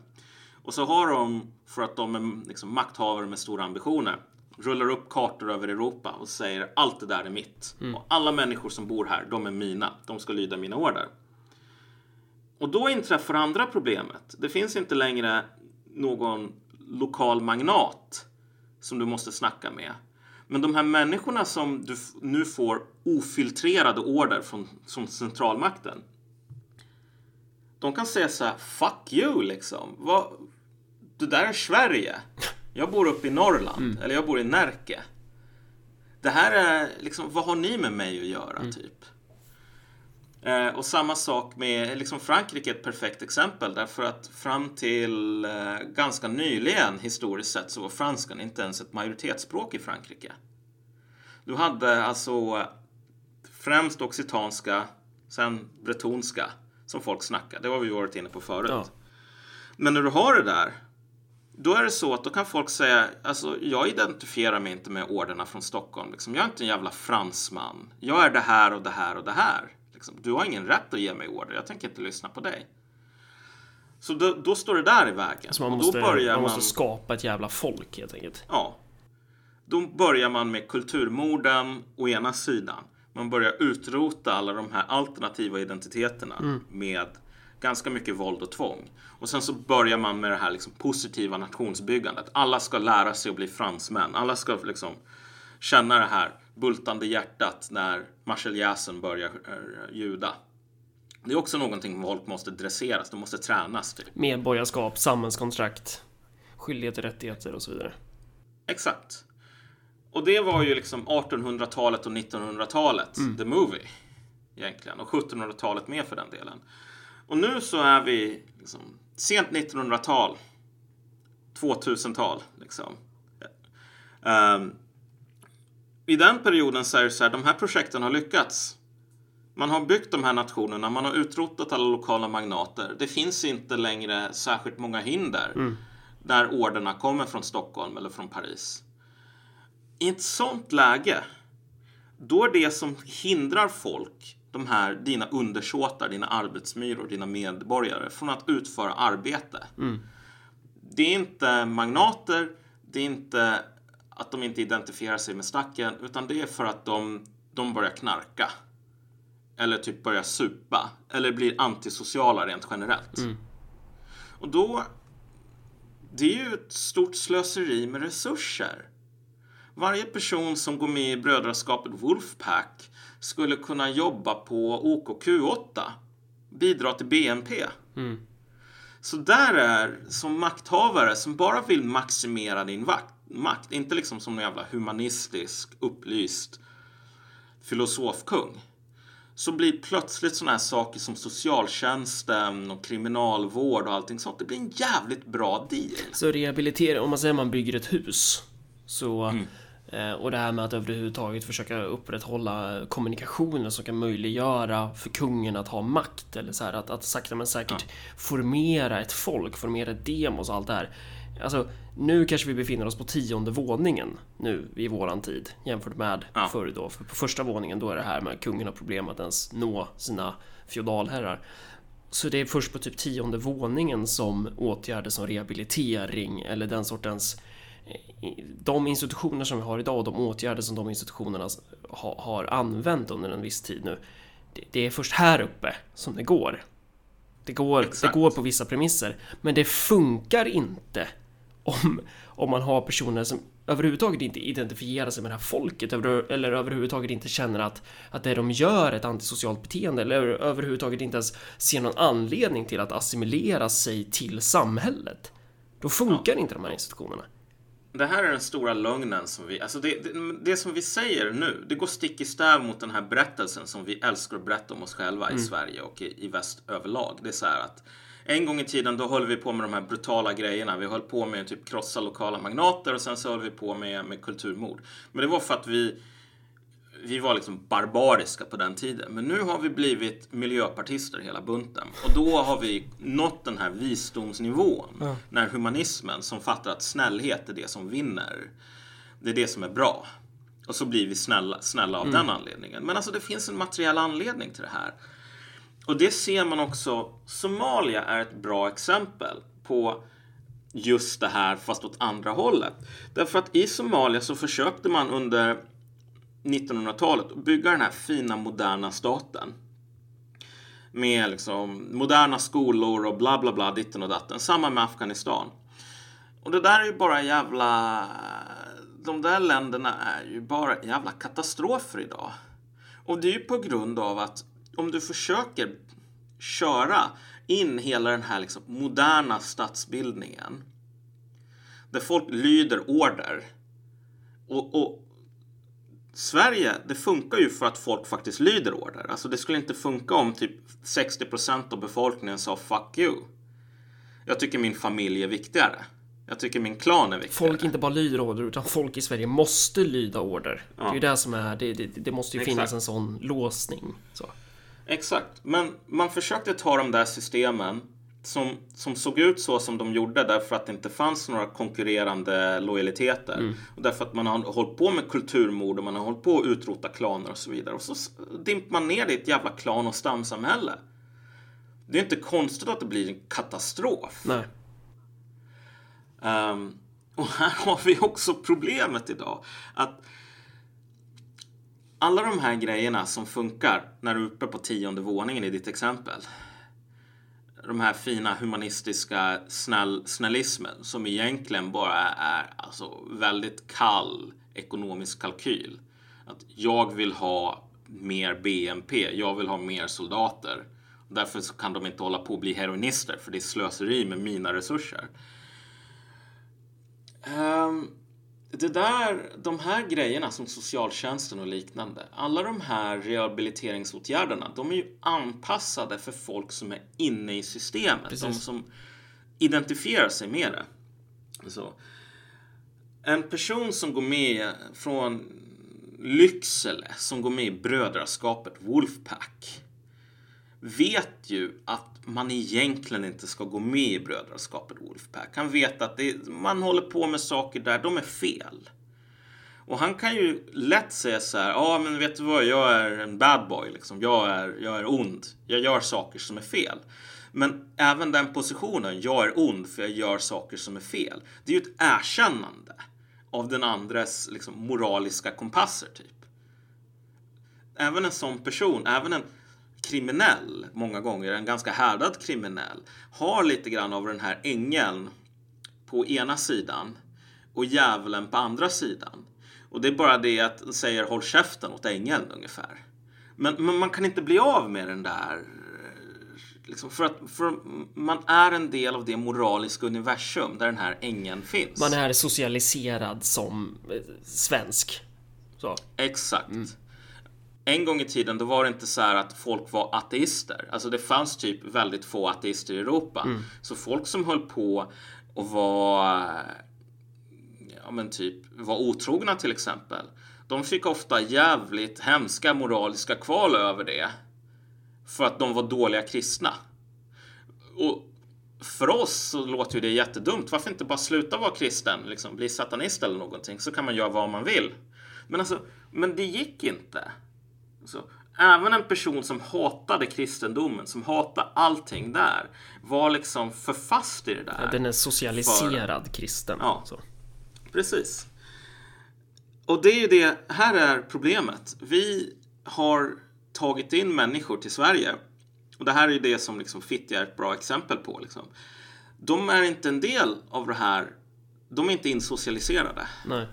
Och så har de, för att de är liksom makthavare med stora ambitioner, rullar upp kartor över Europa och säger allt det där är mitt. Och alla människor som bor här, de är mina. De ska lyda mina order. Och då inträffar andra problemet. Det finns inte längre någon lokal magnat som du måste snacka med. Men de här människorna som du nu får ofiltrerade order från, från centralmakten. De kan säga så här, fuck you liksom. Vad, det där är Sverige. Jag bor uppe i Norrland, eller jag bor i Närke. Det här är liksom, vad har ni med mig att göra typ? Eh, och samma sak med liksom Frankrike är ett perfekt exempel därför att fram till eh, ganska nyligen historiskt sett så var franskan inte ens ett majoritetsspråk i Frankrike. Du hade alltså främst occitanska, sen bretonska som folk snackade. Det har vi varit inne på förut. Ja. Men när du har det där, då är det så att då kan folk säga, alltså jag identifierar mig inte med orderna från Stockholm. Liksom. Jag är inte en jävla fransman. Jag är det här och det här och det här. Liksom. Du har ingen rätt att ge mig order. Jag tänker inte lyssna på dig. Så då, då står det där i vägen. Så man och måste, då börjar man man, måste skapa ett jävla folk helt enkelt. ja, då börjar man med kulturmorden å ena sidan. Man börjar utrota alla de här alternativa identiteterna med ganska mycket våld och tvång. Och sen så börjar man med det här liksom positiva nationsbyggandet. Alla ska lära sig att bli fransmän. Alla ska liksom känna det här bultande hjärtat när marseljäsen börjar eh, ljuda. Det är också någonting folk måste dresseras, de måste tränas typ. Medborgarskap, samhällskontrakt, skyldigheter, rättigheter och så vidare. Exakt. Och det var ju liksom 1800-talet och 1900-talet, the movie. Egentligen. Och 1700-talet med för den delen. Och nu så är vi liksom, sent 1900-tal. 2000-tal liksom. Ehm, I den perioden så det så här, de här projekten har lyckats. Man har byggt de här nationerna, man har utrotat alla lokala magnater. Det finns inte längre särskilt många hinder där orderna kommer från Stockholm eller från Paris. I ett sånt läge, då är det som hindrar folk, de här dina undersåtar, dina arbetsmyror, dina medborgare, från att utföra arbete. Det är inte magnater, det är inte att de inte identifierar sig med stacken, utan det är för att de, de börjar knarka. eller typ börjar supa eller blir antisociala rent generellt. Och då, det är ju ett stort slöseri med resurser. Varje person som går med i brödraskapet Wolfpack skulle kunna jobba på OKQ8, bidra till BNP. Så där är, som makthavare som bara vill maximera din vakt, makt, inte liksom som en jävla humanistisk, upplyst filosofkung. Så blir plötsligt sådana här saker som socialtjänsten och kriminalvård och allting sånt, det blir en jävligt bra deal. Så rehabilitering, om man säger att man bygger ett hus. Så, eh, och det här med att överhuvudtaget försöka upprätthålla kommunikationer som kan möjliggöra för kungen att ha makt. Eller så här, att, att sakta men säkert formera ett folk, formera demos och allt det här. Alltså, nu kanske vi befinner oss på tionde våningen nu i våran tid jämfört med Ja. förr då. För på första våningen då är det här med att kungen har problem att ens nå sina feodalherrar. Så det är först på typ tionde våningen som åtgärder som rehabilitering eller den sortens eh, de institutioner som vi har idag och de åtgärder som de institutionerna ha, har använt under en viss tid nu. Det, det är först här uppe som det går. Det går, det går på vissa premisser, men det funkar inte om, om man har personer som överhuvudtaget inte identifierar sig med det här folket över, eller överhuvudtaget inte känner att, att det de gör är ett antisocialt beteende eller överhuvudtaget inte ens ser någon anledning till att assimilera sig till samhället. Då funkar inte de här institutionerna. Det här är den stora lögnen som vi, alltså det, det, det som vi säger nu, det går stick i stäv mot den här berättelsen som vi älskar att berätta om oss själva i Sverige och i, i väst överlag. Det är så här att en gång i tiden då höll vi på med de här brutala grejerna. Vi höll på med typ krossa lokala magnater och sen så höll vi på med, med kulturmord. Men det var för att vi vi var liksom barbariska på den tiden. Men nu har vi blivit miljöpartister hela bunten. Och då har vi nått den här visdomsnivån. När humanismen som fattar att snällhet är det som vinner. Det är det som är bra. Och så blir vi snälla, snälla av den anledningen. Men alltså det finns en materiell anledning till det här. Och det ser man också. Somalia är ett bra exempel på just det här fast åt andra hållet. Därför att i Somalia så försökte man under 1900-talet och bygga den här fina moderna staten. Med liksom moderna skolor och bla bla bla ditten och datten. Samma med Afghanistan. Och det där är ju bara jävla... De där länderna är ju bara jävla katastrofer idag. Och det är ju på grund av att om du försöker köra in hela den här liksom moderna statsbildningen. Där folk lyder order. Och, och Sverige, det funkar ju för att folk faktiskt lyder order. Alltså det skulle inte funka om typ 60% av befolkningen sa fuck you. Jag tycker min familj är viktigare. Jag tycker min klan är viktigare. Folk inte bara lyder order utan folk i Sverige måste lyda order. Det är ju det som är, det, det, det måste ju finnas Exakt. en sån låsning. Så. Exakt, men man försökte ta de där systemen som, som såg ut så som de gjorde därför att det inte fanns några konkurrerande lojaliteter. Och därför att man har hållit på med kulturmord och man har hållit på att utrota klaner och så vidare. Och så dimper man ner det i ett jävla klan och stamsamhälle. Det är inte konstigt att det blir en katastrof. Nej. Ehm, och här har vi också problemet idag. Att alla de här grejerna som funkar när du är uppe på tionde våningen i ditt exempel. De här fina humanistiska snäll, snällismen som egentligen bara är alltså, väldigt kall ekonomisk kalkyl. Att jag vill ha mer BNP, jag vill ha mer soldater. Därför så kan de inte hålla på att bli heroinister för det är slöseri med mina resurser. Um, det där, de här grejerna som socialtjänsten och liknande, alla de här rehabiliteringsåtgärderna, de är ju anpassade för folk som är inne i systemet. De Precis. som identifierar sig med det. Så. En person som går med från Lycksele, som går med i brödraskapet Wolfpack, vet ju att man egentligen inte ska gå med i brödraskapet Wolfpack. Han vet att det, man håller på med saker där, de är fel. Och han kan ju lätt säga så här, ja men vet du vad, jag är en bad boy liksom. Jag är, jag är ond. Jag gör saker som är fel. Men även den positionen, jag är ond för jag gör saker som är fel. Det är ju ett erkännande av den andres liksom, moraliska kompasser typ även en sån person, även en kriminell många gånger, en ganska härdad kriminell, har lite grann av den här ängeln på ena sidan och djävulen på andra sidan. Och det är bara det att den säger håll käften åt ängeln ungefär. Men, men man kan inte bli av med den där Liksom för att för man är en del av det moraliska universum där den här ängeln finns. Man är socialiserad som eh, svensk. Så. Exakt. Mm. En gång i tiden då var det inte så här att folk var ateister. Alltså det fanns typ väldigt få ateister i Europa. Mm. Så folk som höll på och var ja men typ var otrogna till exempel. De fick ofta jävligt hemska moraliska kval över det för att de var dåliga kristna. Och för oss så låter ju det jättedumt. Varför inte bara sluta vara kristen, liksom bli satanist eller någonting, så kan man göra vad man vill. Men alltså, men det gick inte. Alltså, även en person som hatade kristendomen, som hatade allting där, var liksom för fast i det där. Den är socialiserad för... kristen. Ja, så. precis. Och det är ju det, här är problemet. Vi har tagit in människor till Sverige. Och det här är ju det som liksom Fittja är ett bra exempel på. Liksom. De är inte en del av det här. De är inte insocialiserade. Nej.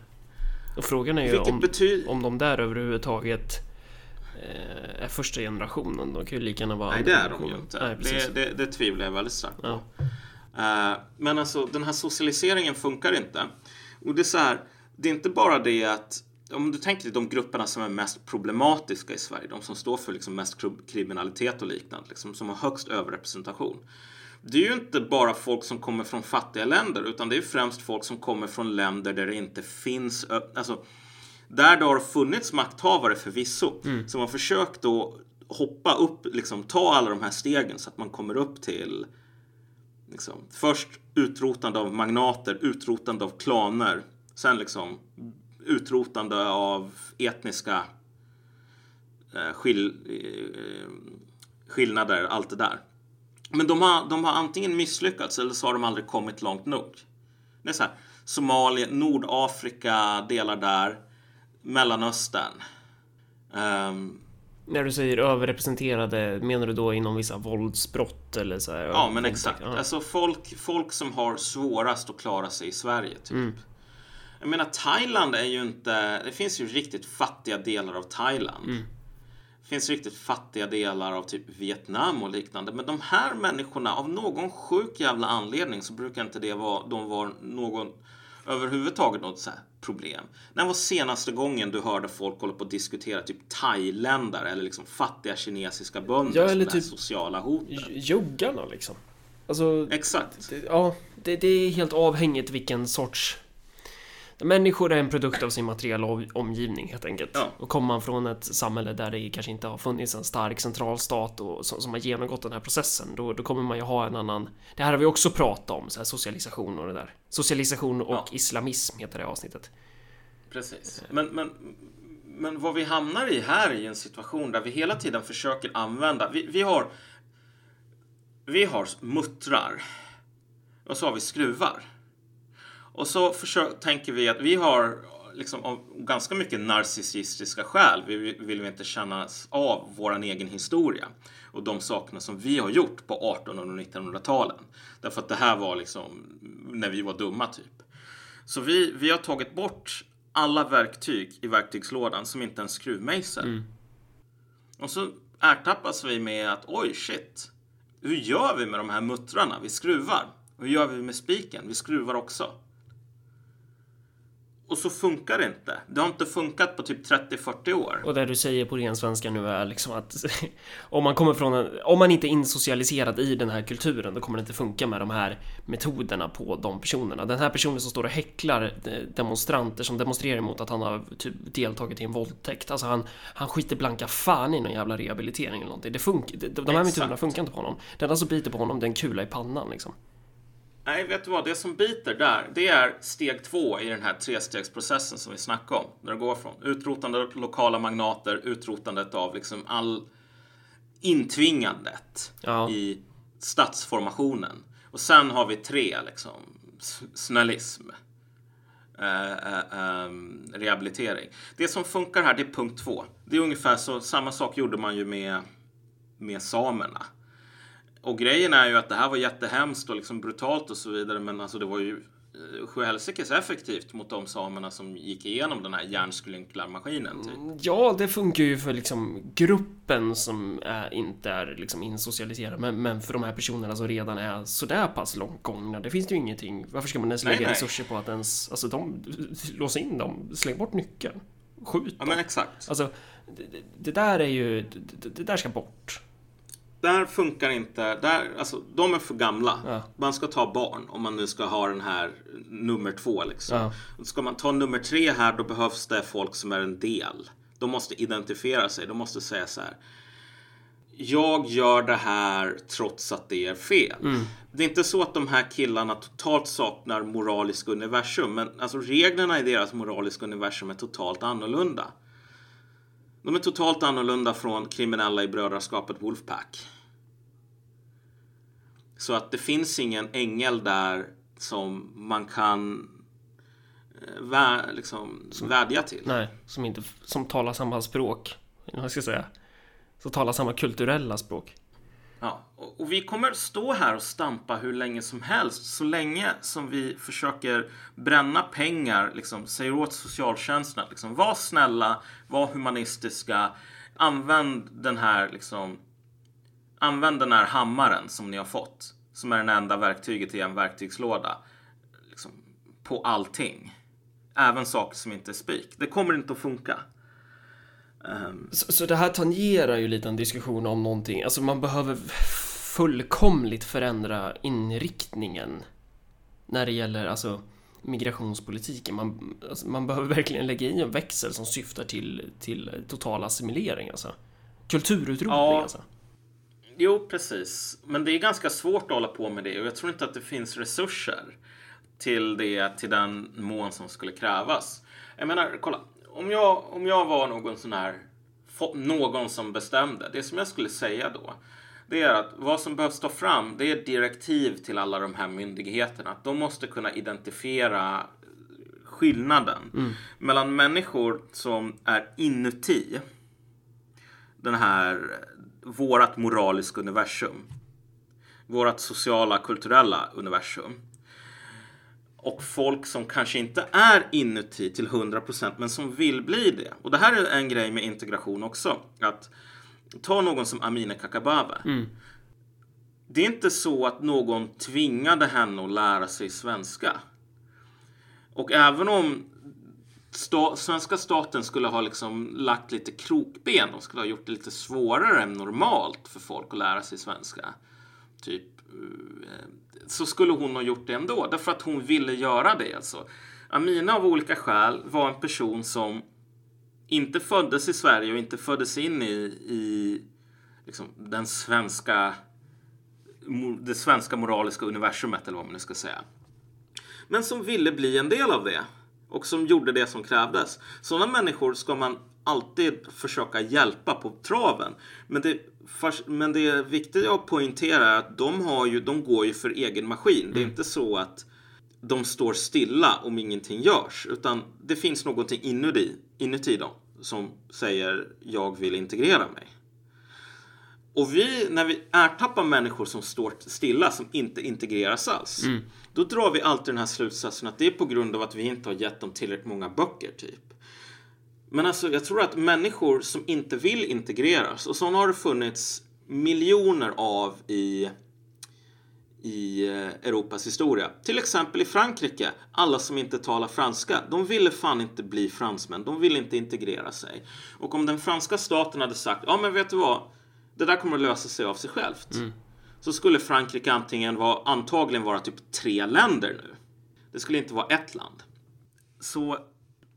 Och frågan är ju om, om de där överhuvudtaget är första generationen. De kan ju lika gärna vara Nej, det är de ju inte. Nej, det, det, det tvivlar jag väldigt starkt på. Ja. Uh, men alltså, den här socialiseringen funkar inte. Och det är så här, det är inte bara det att om du tänker dig de grupperna som är mest problematiska i Sverige, de som står för liksom mest kriminalitet och liknande, liksom, som har högst överrepresentation. Det är ju inte bara folk som kommer från fattiga länder, utan det är främst folk som kommer från länder där det inte finns, alltså där det har funnits makthavare förvisso, mm. som har försökt då hoppa upp, liksom ta alla de här stegen så att man kommer upp till liksom, först utrotande av magnater, utrotande av klaner, sen liksom utrotande av etniska eh, skill, eh, skillnader, allt det där. Men de har, de har antingen misslyckats eller så har de aldrig kommit långt nog. Det är så här, Somalia, Nordafrika, delar där, Mellanöstern. Um, när du säger överrepresenterade, menar du då inom vissa våldsbrott eller så? Här, ja, men exakt. Ja. Alltså folk, folk som har svårast att klara sig i Sverige, typ. Mm. Jag menar Thailand är ju inte, det finns ju riktigt fattiga delar av Thailand. Mm. Det finns riktigt fattiga delar av typ Vietnam och liknande. Men de här människorna, av någon sjuk jävla anledning så brukar inte det vara, de var någon överhuvudtaget något så problem. När var senaste gången du hörde folk hålla på att diskutera typ thailändare eller liksom fattiga kinesiska bönder ja, eller typ sociala hot? Juggarna liksom. Alltså, Exakt. Det, ja, det, det är helt avhängigt vilken sorts Människor är en produkt av sin materiella omgivning helt enkelt. Ja. Och kommer man från ett samhälle där det kanske inte har funnits en stark centralstat och som, som har genomgått den här processen, då, då, kommer man ju ha en annan... Det här har vi också pratat om, så här socialisation och det där. Socialisation och ja. islamism heter det avsnittet. Precis. Men, men, men vad vi hamnar i här är en situation där vi hela tiden försöker använda... Vi, vi har... Vi har muttrar. Och så har vi skruvar. Och så försök, tänker vi att vi har liksom av ganska mycket narcissistiska skäl vi vill vi inte känna av vår egen historia och de sakerna som vi har gjort på 1800 och 1900-talen. Därför att det här var liksom när vi var dumma typ. Så vi, vi har tagit bort alla verktyg i verktygslådan som inte är en skruvmejsel. Mm. Och så ertappas vi med att oj shit, hur gör vi med de här muttrarna? Vi skruvar. Hur gör vi med spiken? Vi skruvar också. Och så funkar det inte. Det har inte funkat på typ 30-40 år. Och det du säger på ren svenska nu är liksom att om man kommer från en, om man inte är insocialiserad i den här kulturen då kommer det inte funka med de här metoderna på de personerna. Den här personen som står och häcklar demonstranter som demonstrerar mot att han har typ deltagit i en våldtäkt. Alltså han, han skiter blanka fan i någon jävla rehabilitering eller någonting. Det funkar, de, de här Exakt. metoderna funkar inte på honom. Det enda som biter på honom det är en kula i pannan liksom. Nej, vet du vad? Det som biter där, det är steg två i den här trestegsprocessen som vi snackade om. När det går från utrotande av lokala magnater, utrotandet av liksom all intvingandet ja. i statsformationen. Och sen har vi tre, liksom, snällism. Uh, uh, um, rehabilitering. Det som funkar här, det är punkt två. Det är ungefär så, samma sak gjorde man ju med med samerna. Och grejen är ju att det här var jättehemskt och liksom brutalt och så vidare men alltså det var ju eh, sjuhelsikes effektivt mot de samerna som gick igenom den här järnskrynklarmaskinen. Typ. Ja, det funkar ju för liksom gruppen som är, inte är liksom insocialiserad. Men, men för de här personerna som redan är sådär pass långt gångna. Det finns ju ingenting. Varför ska man ens lägga resurser på att ens... Alltså de... Låsa in dem. Släng bort nyckeln. Skjut Ja dem. men exakt. Alltså, det, det- det där är ju... Det, det där ska bort. Där funkar inte, där, alltså de är för gamla. Ja. Man ska ta barn om man nu ska ha den här nummer två liksom. Ja. Ska man ta nummer tre här då behövs det folk som är en del. De måste identifiera sig, de måste säga så här. Jag gör det här trots att det är fel. Det är inte så att de här killarna totalt saknar moralisk universum. Men alltså reglerna i deras moraliska universum är totalt annorlunda. De är totalt annorlunda från kriminella i brödraskapet Wolfpack. Så att det finns ingen ängel där som man kan eh, vä- liksom, vädja till. Nej, som inte... Som talar samma språk. Vad ska jag säga? Som talar samma kulturella språk. Ja, och, och vi kommer stå här och stampa hur länge som helst. Så länge som vi försöker bränna pengar, liksom, säger åt socialtjänsten att liksom, var snälla, var humanistiska, använd den här liksom, använd den här hammaren som ni har fått, som är den enda verktyget i en verktygslåda, liksom, på allting. Även saker som inte är spik. Det kommer inte att funka. Ehm, Så, så det här tangerar ju lite en diskussion om någonting. Alltså man behöver fullkomligt förändra inriktningen när det gäller alltså migrationspolitiken. Man, alltså, man behöver verkligen lägga i en växel som syftar till, till total assimilering alltså. Kulturutrotning Ja. alltså. Jo, precis. Men det är ganska svårt att hålla på med det och jag tror inte att det finns resurser till det till den mån som skulle krävas. Jag menar, kolla. Om jag, om jag var någon sån här, någon som bestämde, det som jag skulle säga då, det är att vad som behövs ta fram, det är direktiv till alla de här myndigheterna. Att de måste kunna identifiera skillnaden mellan människor som är inuti den här, vårat moraliska universum. Vårat sociala, kulturella universum. Och folk som kanske inte är inuti till 100% men som vill bli det. Och det här är en grej med integration också. Att ta någon som Amineh Kakabaveh. Det är inte så att någon tvingade henne att lära sig svenska. Och även om sta- svenska staten skulle ha liksom lagt lite krokben. De skulle ha gjort det lite svårare än normalt för folk att lära sig svenska. Typ, eh, så skulle hon ha gjort det ändå. Därför att hon ville göra det. Alltså. Amina av olika skäl var en person som inte föddes i Sverige och inte föddes in i, i liksom, den svenska, det svenska moraliska universumet eller vad man nu ska säga. Men som ville bli en del av det och som gjorde det som krävdes. Sådana människor ska man alltid försöka hjälpa på traven. Men det, men det är viktigt att poängtera är att de, har ju, de går ju för egen maskin. Det är inte så att de står stilla om ingenting görs. Utan det finns någonting inuti, inuti dem som säger jag vill integrera mig. Och vi, när vi ertappar människor som står stilla, som inte integreras alls. Då drar vi alltid den här slutsatsen att det är på grund av att vi inte har gett dem tillräckligt många böcker, typ. Men alltså, jag tror att människor som inte vill integreras, och sådana har det funnits miljoner av i, i eh, Europas historia. Till exempel i Frankrike, alla som inte talar franska, de ville fan inte bli fransmän, de ville inte integrera sig. Och om den franska staten hade sagt, ja men vet du vad, det där kommer att lösa sig av sig självt. Mm. Så skulle Frankrike antingen vara, antagligen vara typ tre länder nu. Det skulle inte vara ett land. Så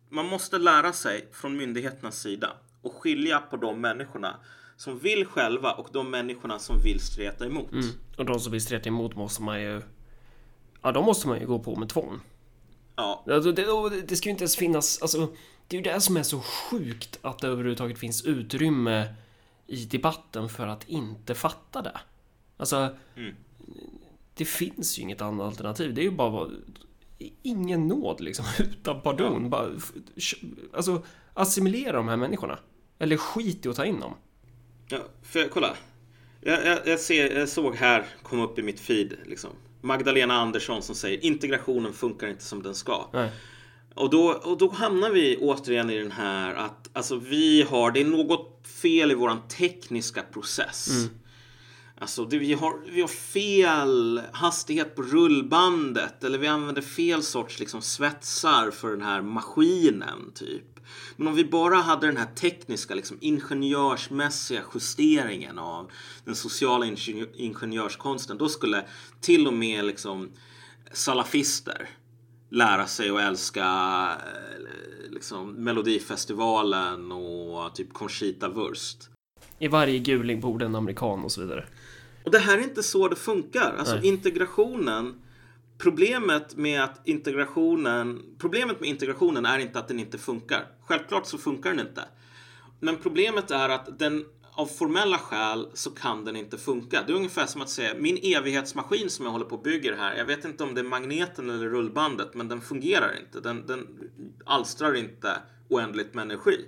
man måste lära sig från myndigheternas sida och skilja på de människorna som vill själva och de människorna som vill streta emot. Och de som vill streta emot måste man ju... Ja, de måste man ju gå på med tvång. Ja, Alltså, det, det ska ju inte ens finnas... Alltså, det är ju det som är så sjukt att det överhuvudtaget finns utrymme i debatten för att inte fatta det. Alltså, det finns ju inget annat alternativ. Det är ju bara... Ingen nåd liksom, utan pardon. Bara, f- alltså, assimilera de här människorna. Eller skit i att ta in dem. ja för kolla. Jag, jag, jag, ser, jag såg här, kom upp i mitt feed, liksom. Magdalena Andersson som säger integrationen funkar inte som den ska. Nej. Och då, och då hamnar vi återigen i den här att alltså vi har, det är något fel i våran tekniska process. Alltså det, vi, har, vi har fel hastighet på rullbandet eller vi använder fel sorts liksom, svetsar för den här maskinen typ. Men om vi bara hade den här tekniska, liksom, ingenjörsmässiga justeringen av den sociala ingenjö- ingenjörskonsten, då skulle till och med liksom, salafister lära sig att älska eh, liksom, Melodifestivalen och typ Conchita Wurst. I varje guling borde en amerikan och så vidare. Och det här är inte så det funkar. Alltså Nej. integrationen Problemet med att integrationen Problemet med integrationen är inte att den inte funkar. Självklart så funkar den inte. Men problemet är att den av formella skäl så kan den inte funka. Det är ungefär som att säga min evighetsmaskin som jag håller på och bygger här. Jag vet inte om det är magneten eller rullbandet men den fungerar inte. Den, den alstrar inte oändligt med energi.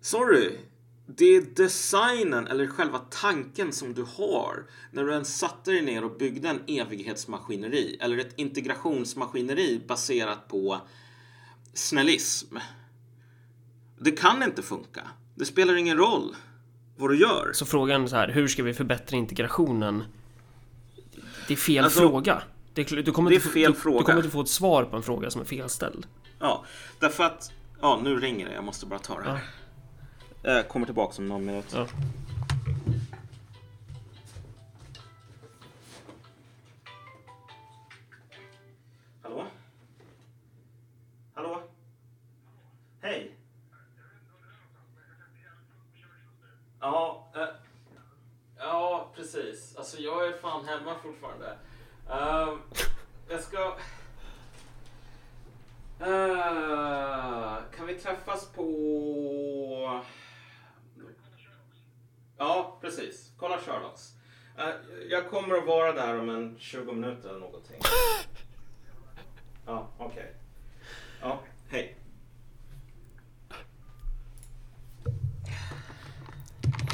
Sorry. Det är designen eller själva tanken som du har när du ens satte dig ner och byggde en evighetsmaskineri eller ett integrationsmaskineri baserat på snällism. Det kan inte funka. Det spelar ingen roll vad du gör. Så frågan är så här, hur ska vi förbättra integrationen? Det är fel Alltså, fråga. Det är, du, kommer det är inte få, fel du, fråga. du kommer inte få ett svar på en fråga som är felställd. Ja, därför att... Ja, nu ringer det. Jag måste bara ta det här. Jag kommer tillbaka om någon minut. Ja. Hallå? Hallå? Hej? Ja, eh, ja precis. Alltså jag är fan hemma fortfarande. Ehm, jag ska... Eh, kan vi träffas på... Ja, precis. Kolla Sherlocks. Eh, jag kommer att vara där om en 20 minuter eller någonting. Ja, okej. Ja, hej.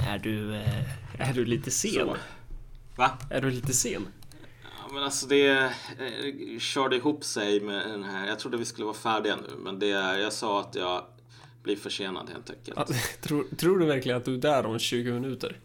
Är du, eh, är du lite sen? Så. Va? Är du lite sen? Ja, men alltså det eh, körde ihop sig med den här. Jag trodde vi skulle vara färdiga nu, men det, jag sa att jag blir försenad helt enkelt. Ja, tror, tror du verkligen att du är där om 20 minuter?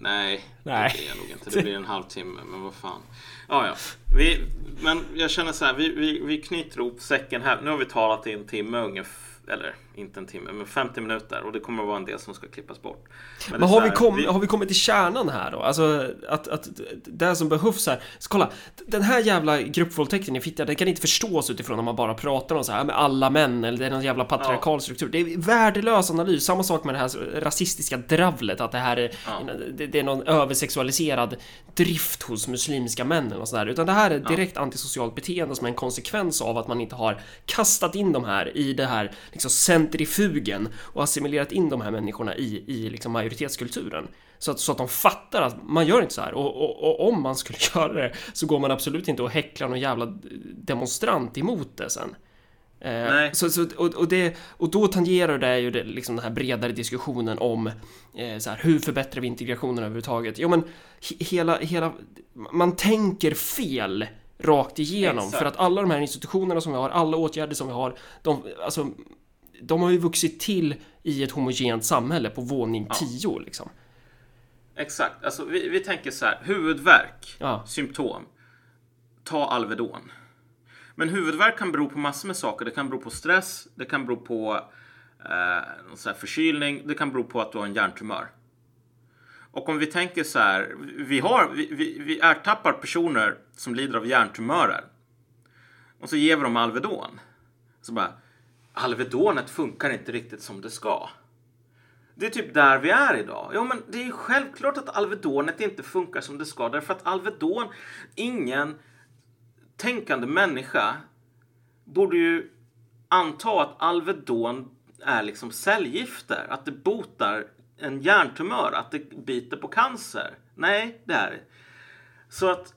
Nej, Nej. det blir jag nog inte. Det blir en halvtimme, men vad fan. Ja, ja. Vi, men jag känner så här, vi, vi, vi knyter ihop säcken här. Nu har vi talat i en timme ungefär. Eller inte en timme, men 50 minuter. Och det kommer att vara en del som ska klippas bort. Men så har vi, här, kom, har vi kommit till kärnan här då? Alltså att, att det som behövs här. Så kolla, den här jävla gruppvåldtäkten i fitta, det kan inte förstås utifrån när man bara pratar om så här med alla män eller det är någon jävla patriarkal struktur. Det är värdelös analys. Samma sak med det här rasistiska dravlet, att det här är, Ja. det, det är någon översexualiserad drift hos muslimska män eller något sånt där. Utan det här är direkt antisocialt beteende som är en konsekvens av att man inte har kastat in de här i det här liksom centrifugen och assimilerat in de här människorna i, i liksom majoritetskulturen. Så att, så att de fattar att man gör inte så här. Och, och, och om man skulle göra det så går man absolut inte och häcklar någon jävla demonstrant emot det sen. Eh. Så, så, och, och, det, och då tangerar det ju det, liksom den här bredare diskussionen om eh, så här, hur förbättrar vi integrationen överhuvudtaget? Jo men he, hela, hela, man tänker fel rakt igenom Exakt. för att alla de här institutionerna som vi har, alla åtgärder som vi har, de, alltså, de har ju vuxit till i ett homogent samhälle på våning 10 liksom. Exakt. Alltså, vi, vi tänker så här. Huvudvärk, Ja. symptom. Ta Alvedon. Men huvudvärk kan bero på massor med saker. Det kan bero på stress, det kan bero på eh, så förkylning, det kan bero på att du har en hjärntumör. Och om vi tänker så här, vi, har, vi, vi, vi ertappar personer som lider av hjärntumörer. Och så ger vi dem Alvedon. Så bara, Alvedonet funkar inte riktigt som det ska. Det är typ där vi är idag. Jo, men det är ju självklart att Alvedonet inte funkar som det ska. Därför att Alvedon, ingen tänkande människa borde ju anta att Alvedon är liksom cellgifter. Att det botar en hjärntumör, att det biter på cancer. Nej, det är det. Så att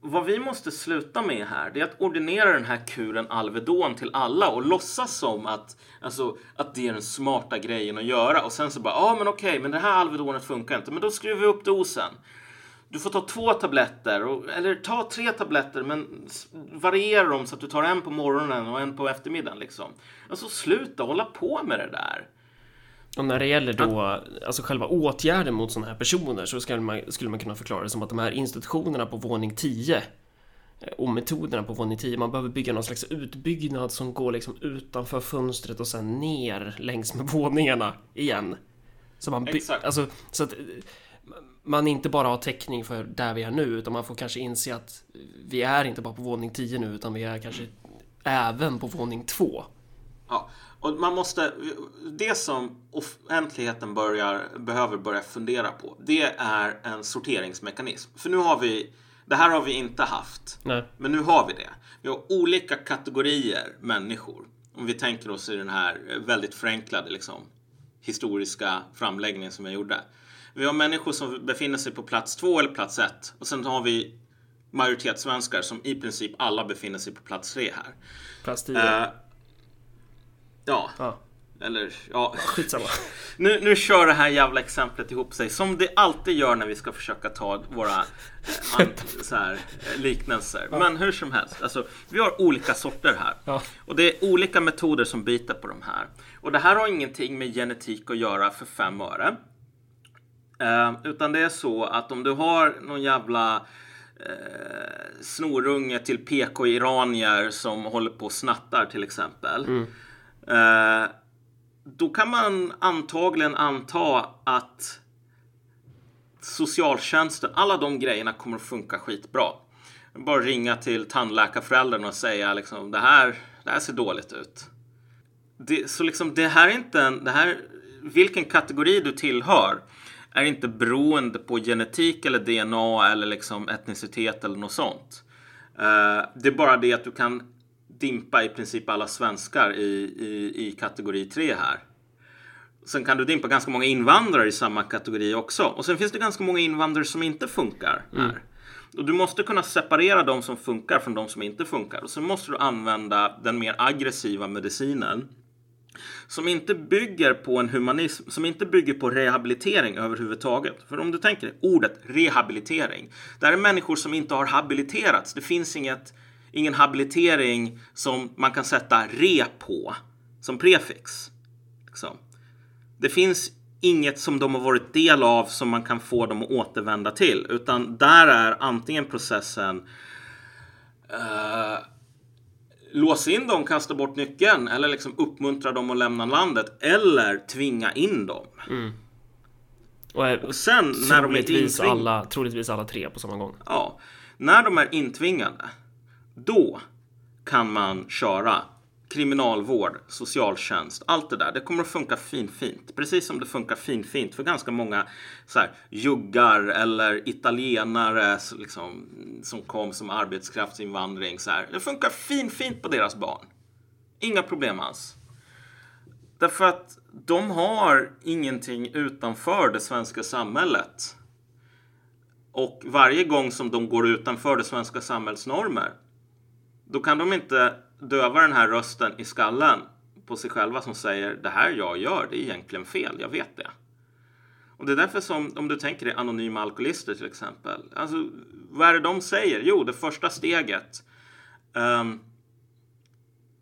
vad vi måste sluta med här, det är att ordinera den här kuren Alvedon till alla och låtsas som att, alltså, att det är den smarta grejen att göra. Och sen så bara, ja ah, men okej, men det här Alvedonet funkar inte, men då skruvar vi upp dosen. Du får ta två tabletter, och, eller ta tre tabletter, men variera dem så att du tar en på morgonen och en på eftermiddagen. Liksom. Alltså sluta hålla på med det där. Och när det gäller då, alltså själva åtgärden mot sådana här personer så skulle man, skulle man kunna förklara det som att de här institutionerna på våning 10 eh, och metoderna på våning 10, man behöver bygga någon slags utbyggnad som går liksom utanför fönstret och sen ner längs med våningarna igen. Så man Exakt. alltså, så att eh, man inte bara har täckning för där vi är nu utan man får kanske inse att vi är inte bara på våning 10 nu utan vi är kanske även på våning 2. Ja, och man måste, det som offentligheten börjar, behöver börja fundera på, det är en sorteringsmekanism. För nu har vi, det här har vi inte haft, Nej. men nu har vi det. Vi har olika kategorier människor. Om vi tänker oss i den här väldigt förenklade liksom, historiska framläggningen som jag gjorde. Vi har människor som befinner sig på plats två eller plats ett och sen har vi majoritetssvenskar som i princip alla befinner sig på plats tre här. Plats 10. Ja, ja, eller ja. skitsamma. Nu, nu kör det här jävla exemplet ihop sig som det alltid gör när vi ska försöka ta våra eh, an, så här, eh, liknelser. Men hur som helst, alltså, vi har olika sorter här. Ja. Och det är olika metoder som biter på de här. Och det här har ingenting med genetik att göra för fem öre. Eh, utan det är så att om du har någon jävla eh, snorunge till PK-iranier som håller på och snattar till exempel. Eh, Eh, då kan man antagligen anta att socialtjänsten, alla de grejerna kommer att funka skitbra. Bara ringa till tandläkarföräldern och säga liksom det här, det här ser dåligt ut. Det, så liksom det här är inte en, det här, vilken kategori du tillhör är inte beroende på genetik eller DNA eller liksom etnicitet eller något sånt. Uh, det är bara det att du kan dimpa i princip alla svenskar i, i, i kategori 3 här. Sen kan du dimpa ganska många invandrare i samma kategori också. Och sen finns det ganska många invandrare som inte funkar här. Och du måste kunna separera de som funkar från de som inte funkar. Och sen måste du använda den mer aggressiva medicinen som inte bygger på en humanism, som inte bygger på rehabilitering överhuvudtaget. För om du tänker ordet rehabilitering. Det här är människor som inte har habiliterats. Det finns inget, ingen habilitering som man kan sätta re på som prefix. Liksom. Det finns inget som de har varit del av som man kan få dem att återvända till. Utan där är antingen processen eh, låsa in dem, kasta bort nyckeln eller liksom uppmuntra dem att lämna landet eller tvinga in dem. Och är Och sen när de är troligtvis intving- alla, troligtvis alla tre på samma gång. Ja, när de är intvingade, då kan man köra kriminalvård, socialtjänst, allt det där. Det kommer att funka fin fint. Precis som det funkar fin fint för ganska många så här, juggar eller italienare liksom, som kom som arbetskraftsinvandring. Så här. Det funkar fin fint på deras barn. Inga problem alls. Därför att de har ingenting utanför det svenska samhället. Och varje gång som de går utanför det svenska samhällsnormer då kan de inte döva den här rösten i skallen på sig själva som säger det här jag gör, det är egentligen fel, jag vet det. Och det är därför som, om du tänker dig anonyma alkoholister till exempel. Alltså, vad är det de säger? Jo, det första steget. Um,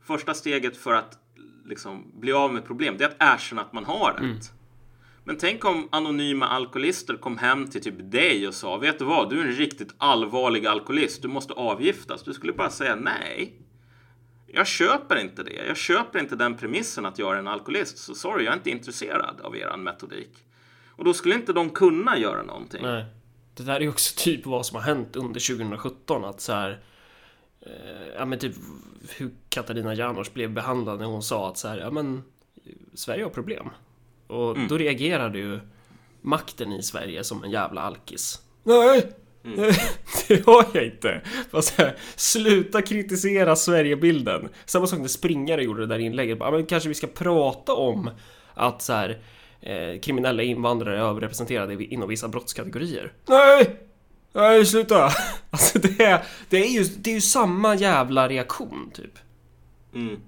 första steget för att liksom, bli av med problem, det är att erkänna att man har ett. Mm. Men tänk om anonyma alkoholister kom hem till typ dig och sa Vet du vad, du är en riktigt allvarlig alkoholist, du måste avgiftas. Du skulle bara säga nej. Jag köper inte det. Jag köper inte den premissen att jag är en alkoholist. Så sorry, jag är inte intresserad av er metodik. Och då skulle inte de kunna göra någonting. Nej. Det där är ju också typ vad som har hänt under 2017 att så här eh, Ja men typ hur Katarina Janouch blev behandlad när hon sa att så här, ja men Sverige har problem. Och Mm. då reagerade ju makten i Sverige som en jävla alkis. Nej! Mm. Det har jag inte. Fast här, sluta kritisera Sverigebilden. Samma sak när springare gjorde det där inlägget. Ja, men kanske vi ska prata om att så här, eh, kriminella invandrare är överrepresenterade inom vissa brottskategorier. Nej! Nej, sluta! Alltså det är, det är, ju, det är ju samma jävla reaktion typ. Mm.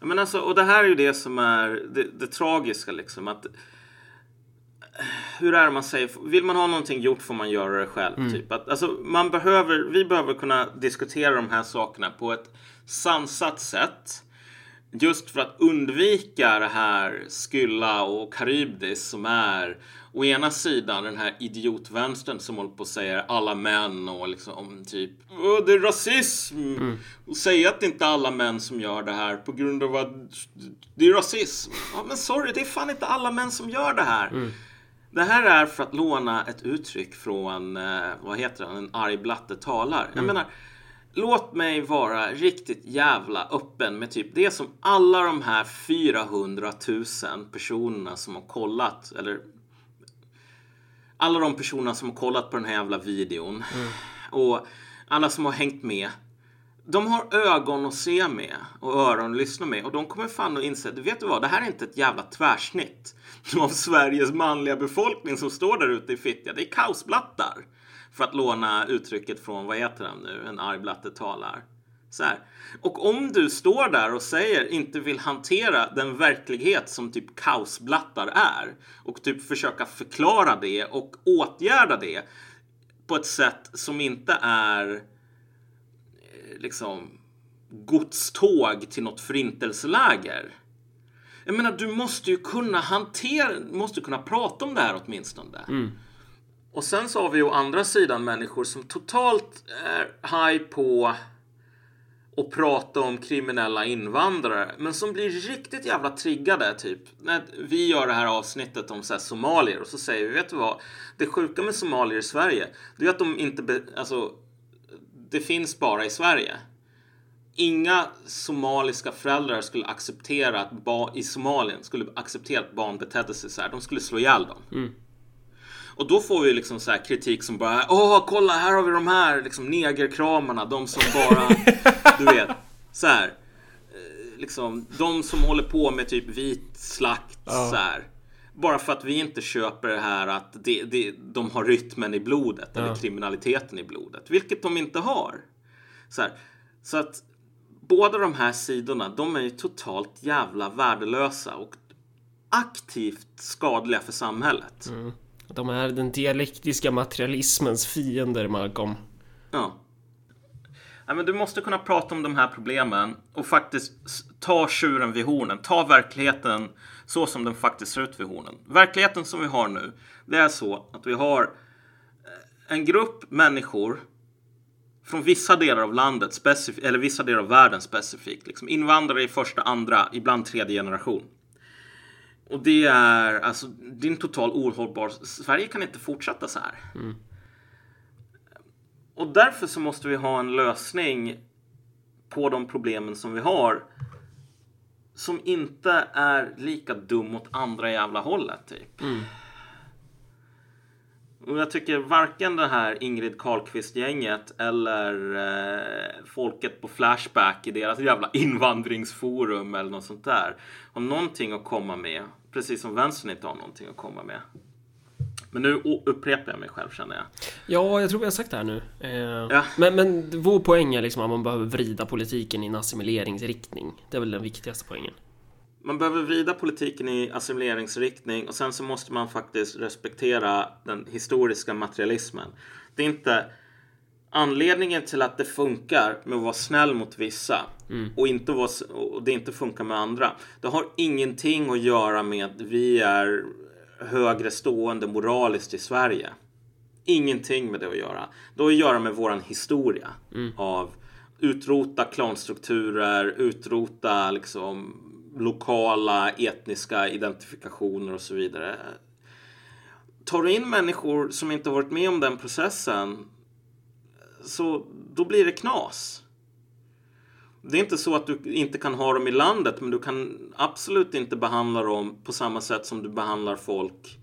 Men alltså, och det här är ju det som är det, det tragiska liksom. Att, hur är man säger? Vill man ha någonting gjort får man göra det själv. Mm. Typ. Att, alltså, man behöver, vi behöver kunna diskutera de här sakerna på ett sansat sätt. Just för att undvika det här Skylla och Karybdis som är å ena sidan den här idiotvänstern som håller på och säger alla män och liksom typ "Åh, det är rasism och säga att det inte är alla män som gör det här på grund av att det är rasism. Ja, men sorry, det är fan inte alla män som gör det här. Det här är för att låna ett uttryck från, eh, vad heter han, en arg blatte talar. Jag menar, låt mig vara riktigt jävla öppen med typ det som alla de här 400 000 personerna som har kollat, eller alla de personerna som har kollat på den här jävla videon och alla som har hängt med. De har ögon att se med och öron att lyssna med och de kommer fan att inse, du vet du vad, det här är inte ett jävla tvärsnitt av Sveriges manliga befolkning som står där ute i Fittja. Det är kaosblattar. För att låna uttrycket från, vad heter han nu, en arg blatte talar. Så här. Och om du står där och säger inte vill hantera den verklighet som typ kaosblattar är och typ försöka förklara det och åtgärda det på ett sätt som inte är eh, liksom godståg till något förintelseläger. Jag menar, du måste ju kunna hantera, måste kunna prata om det här åtminstone. Mm. Och sen så har vi å andra sidan människor som totalt är high på att prata om kriminella invandrare men som blir riktigt jävla triggade typ när vi gör det här avsnittet om så här, somalier och så säger vi vet du vad? Det sjuka med somalier i Sverige det är att de inte be, alltså det finns bara i Sverige. Inga somaliska föräldrar skulle acceptera att barn i Somalien skulle acceptera att barn betedde sig så här. De skulle slå ihjäl dem. Mm och då får vi liksom så här kritik som bara Åh, kolla här har vi de här liksom negerkramarna, de som bara Du vet, så här eh, Liksom, de som håller på med typ vit slakt så här Bara för att vi inte köper det här att det, det, de har rytmen i blodet eller kriminaliteten i blodet, vilket de inte har. Så, här. så att båda de här sidorna, de är ju totalt jävla värdelösa och aktivt skadliga för samhället. De är den dialektiska materialismens fiender, Malcolm. Ja. ja men du måste kunna prata om de här problemen och faktiskt ta tjuren vid hornen. Ta verkligheten så som den faktiskt ser ut vid hornen. Verkligheten som vi har nu, det är så att vi har eh, en grupp människor från vissa delar av landet, specif- eller vissa delar av världen specifikt. Liksom invandrare i första, andra, ibland tredje generation. Och det är alltså, det är en total ohållbar... Sverige kan inte fortsätta så här. Och därför så måste vi ha en lösning på de problemen som vi har som inte är lika dum åt andra jävla hållet typ. Och jag tycker varken det här Ingrid Carlqvist-gänget eller eh, folket på Flashback i deras jävla invandringsforum eller något sånt där har någonting att komma med. Precis som vänstern inte har någonting att komma med. Men nu upprepar jag mig själv känner jag. Ja, jag tror vi har sagt det här nu. Eh, Ja. men, men vår poäng är liksom att man behöver vrida politiken i en assimileringsriktning. Det är väl den viktigaste poängen. Man behöver vrida politiken i assimileringsriktning och sen så måste man faktiskt respektera den historiska materialismen. Det är inte anledningen till att det funkar med att vara snäll mot vissa och, inte vara, och det inte funkar med andra. Det har ingenting att göra med att vi är högre stående moraliskt i Sverige. Ingenting med det att göra. Det har att göra med våran historia av utrota klanstrukturer, utrota liksom lokala etniska identifikationer och så vidare. Tar du in människor som inte varit med om den processen så då blir det knas. Det är inte så att du inte kan ha dem i landet men du kan absolut inte behandla dem på samma sätt som du behandlar folk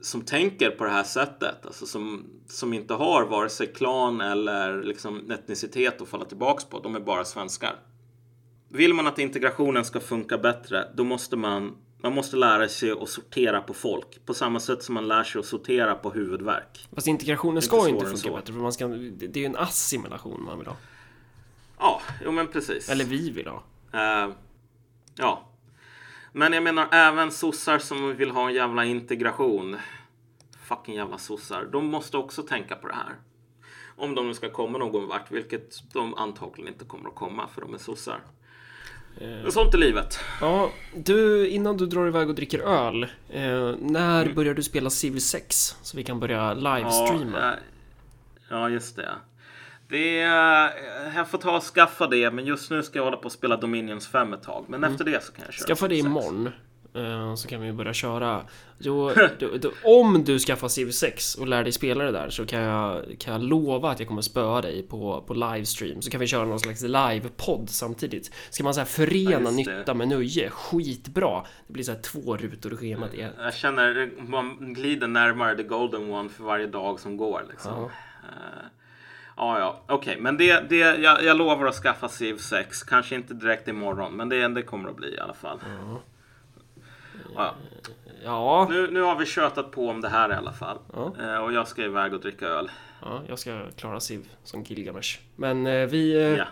som tänker på det här sättet. Alltså som, som inte har vare sig klan eller liksom etnicitet att falla tillbaks på. De är bara svenskar. Vill man att integrationen ska funka bättre, då måste man man måste lära sig att sortera på folk på samma sätt som man lär sig att sortera på huvudvärk. Fast integrationen Inte ska ju inte funka bättre för man ska, det är ju en assimilation man vill ha. Ja, jo men precis. Eller vi vill ha. Eh, ja. Men jag menar även sossar som vill ha en jävla integration. Fucking jävla sossar. De måste också tänka på det här. Om de nu ska komma någon vart, vilket de antagligen inte kommer att komma för de är sossar. Men sånt är livet. Ja, du, innan du drar iväg och dricker öl. Eh, när Mm. börjar du spela Civ 6? Så vi kan börja livestreama. Ja, eh, ja, just det. Det är, eh, jag får ta och skaffa det, men just nu ska jag hålla på att spela Dominions 5 ett tag. Men efter det så kan jag köra. Skaffa det Civ 6. imorgon. Eh, Så kan vi börja köra. Då, då, då, om du skaffar Civ 6 och lär dig spela det där så kan jag, kan jag lova att jag kommer spöa dig på, på livestream. Så kan vi köra någon slags livepodd samtidigt. Ska man så här Ja, förena det. nytta med nöje, skitbra. Det blir så här två rutor i schemat igen. Jag känner man glider närmare the golden one för varje dag som går. Liksom. Ja. Eh, ja, ja, okej, men det, det, jag, jag lovar att skaffa Civ 6. Kanske inte direkt imorgon, men det, det kommer att bli i alla fall. Ja, ja. Ja, Nu, nu har vi tjötat på om det här i alla fall. Ja. Eh, och jag ska iväg och dricka öl. ja, jag ska klara Civ som Gilgamesh. Men eh, vi... eh, Ja.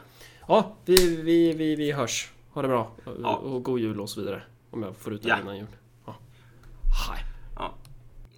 Ja, vi, vi, vi, vi hörs. Ha det bra. Och, och god jul och så vidare. Om jag får ut det innan jul. Ja. Hej.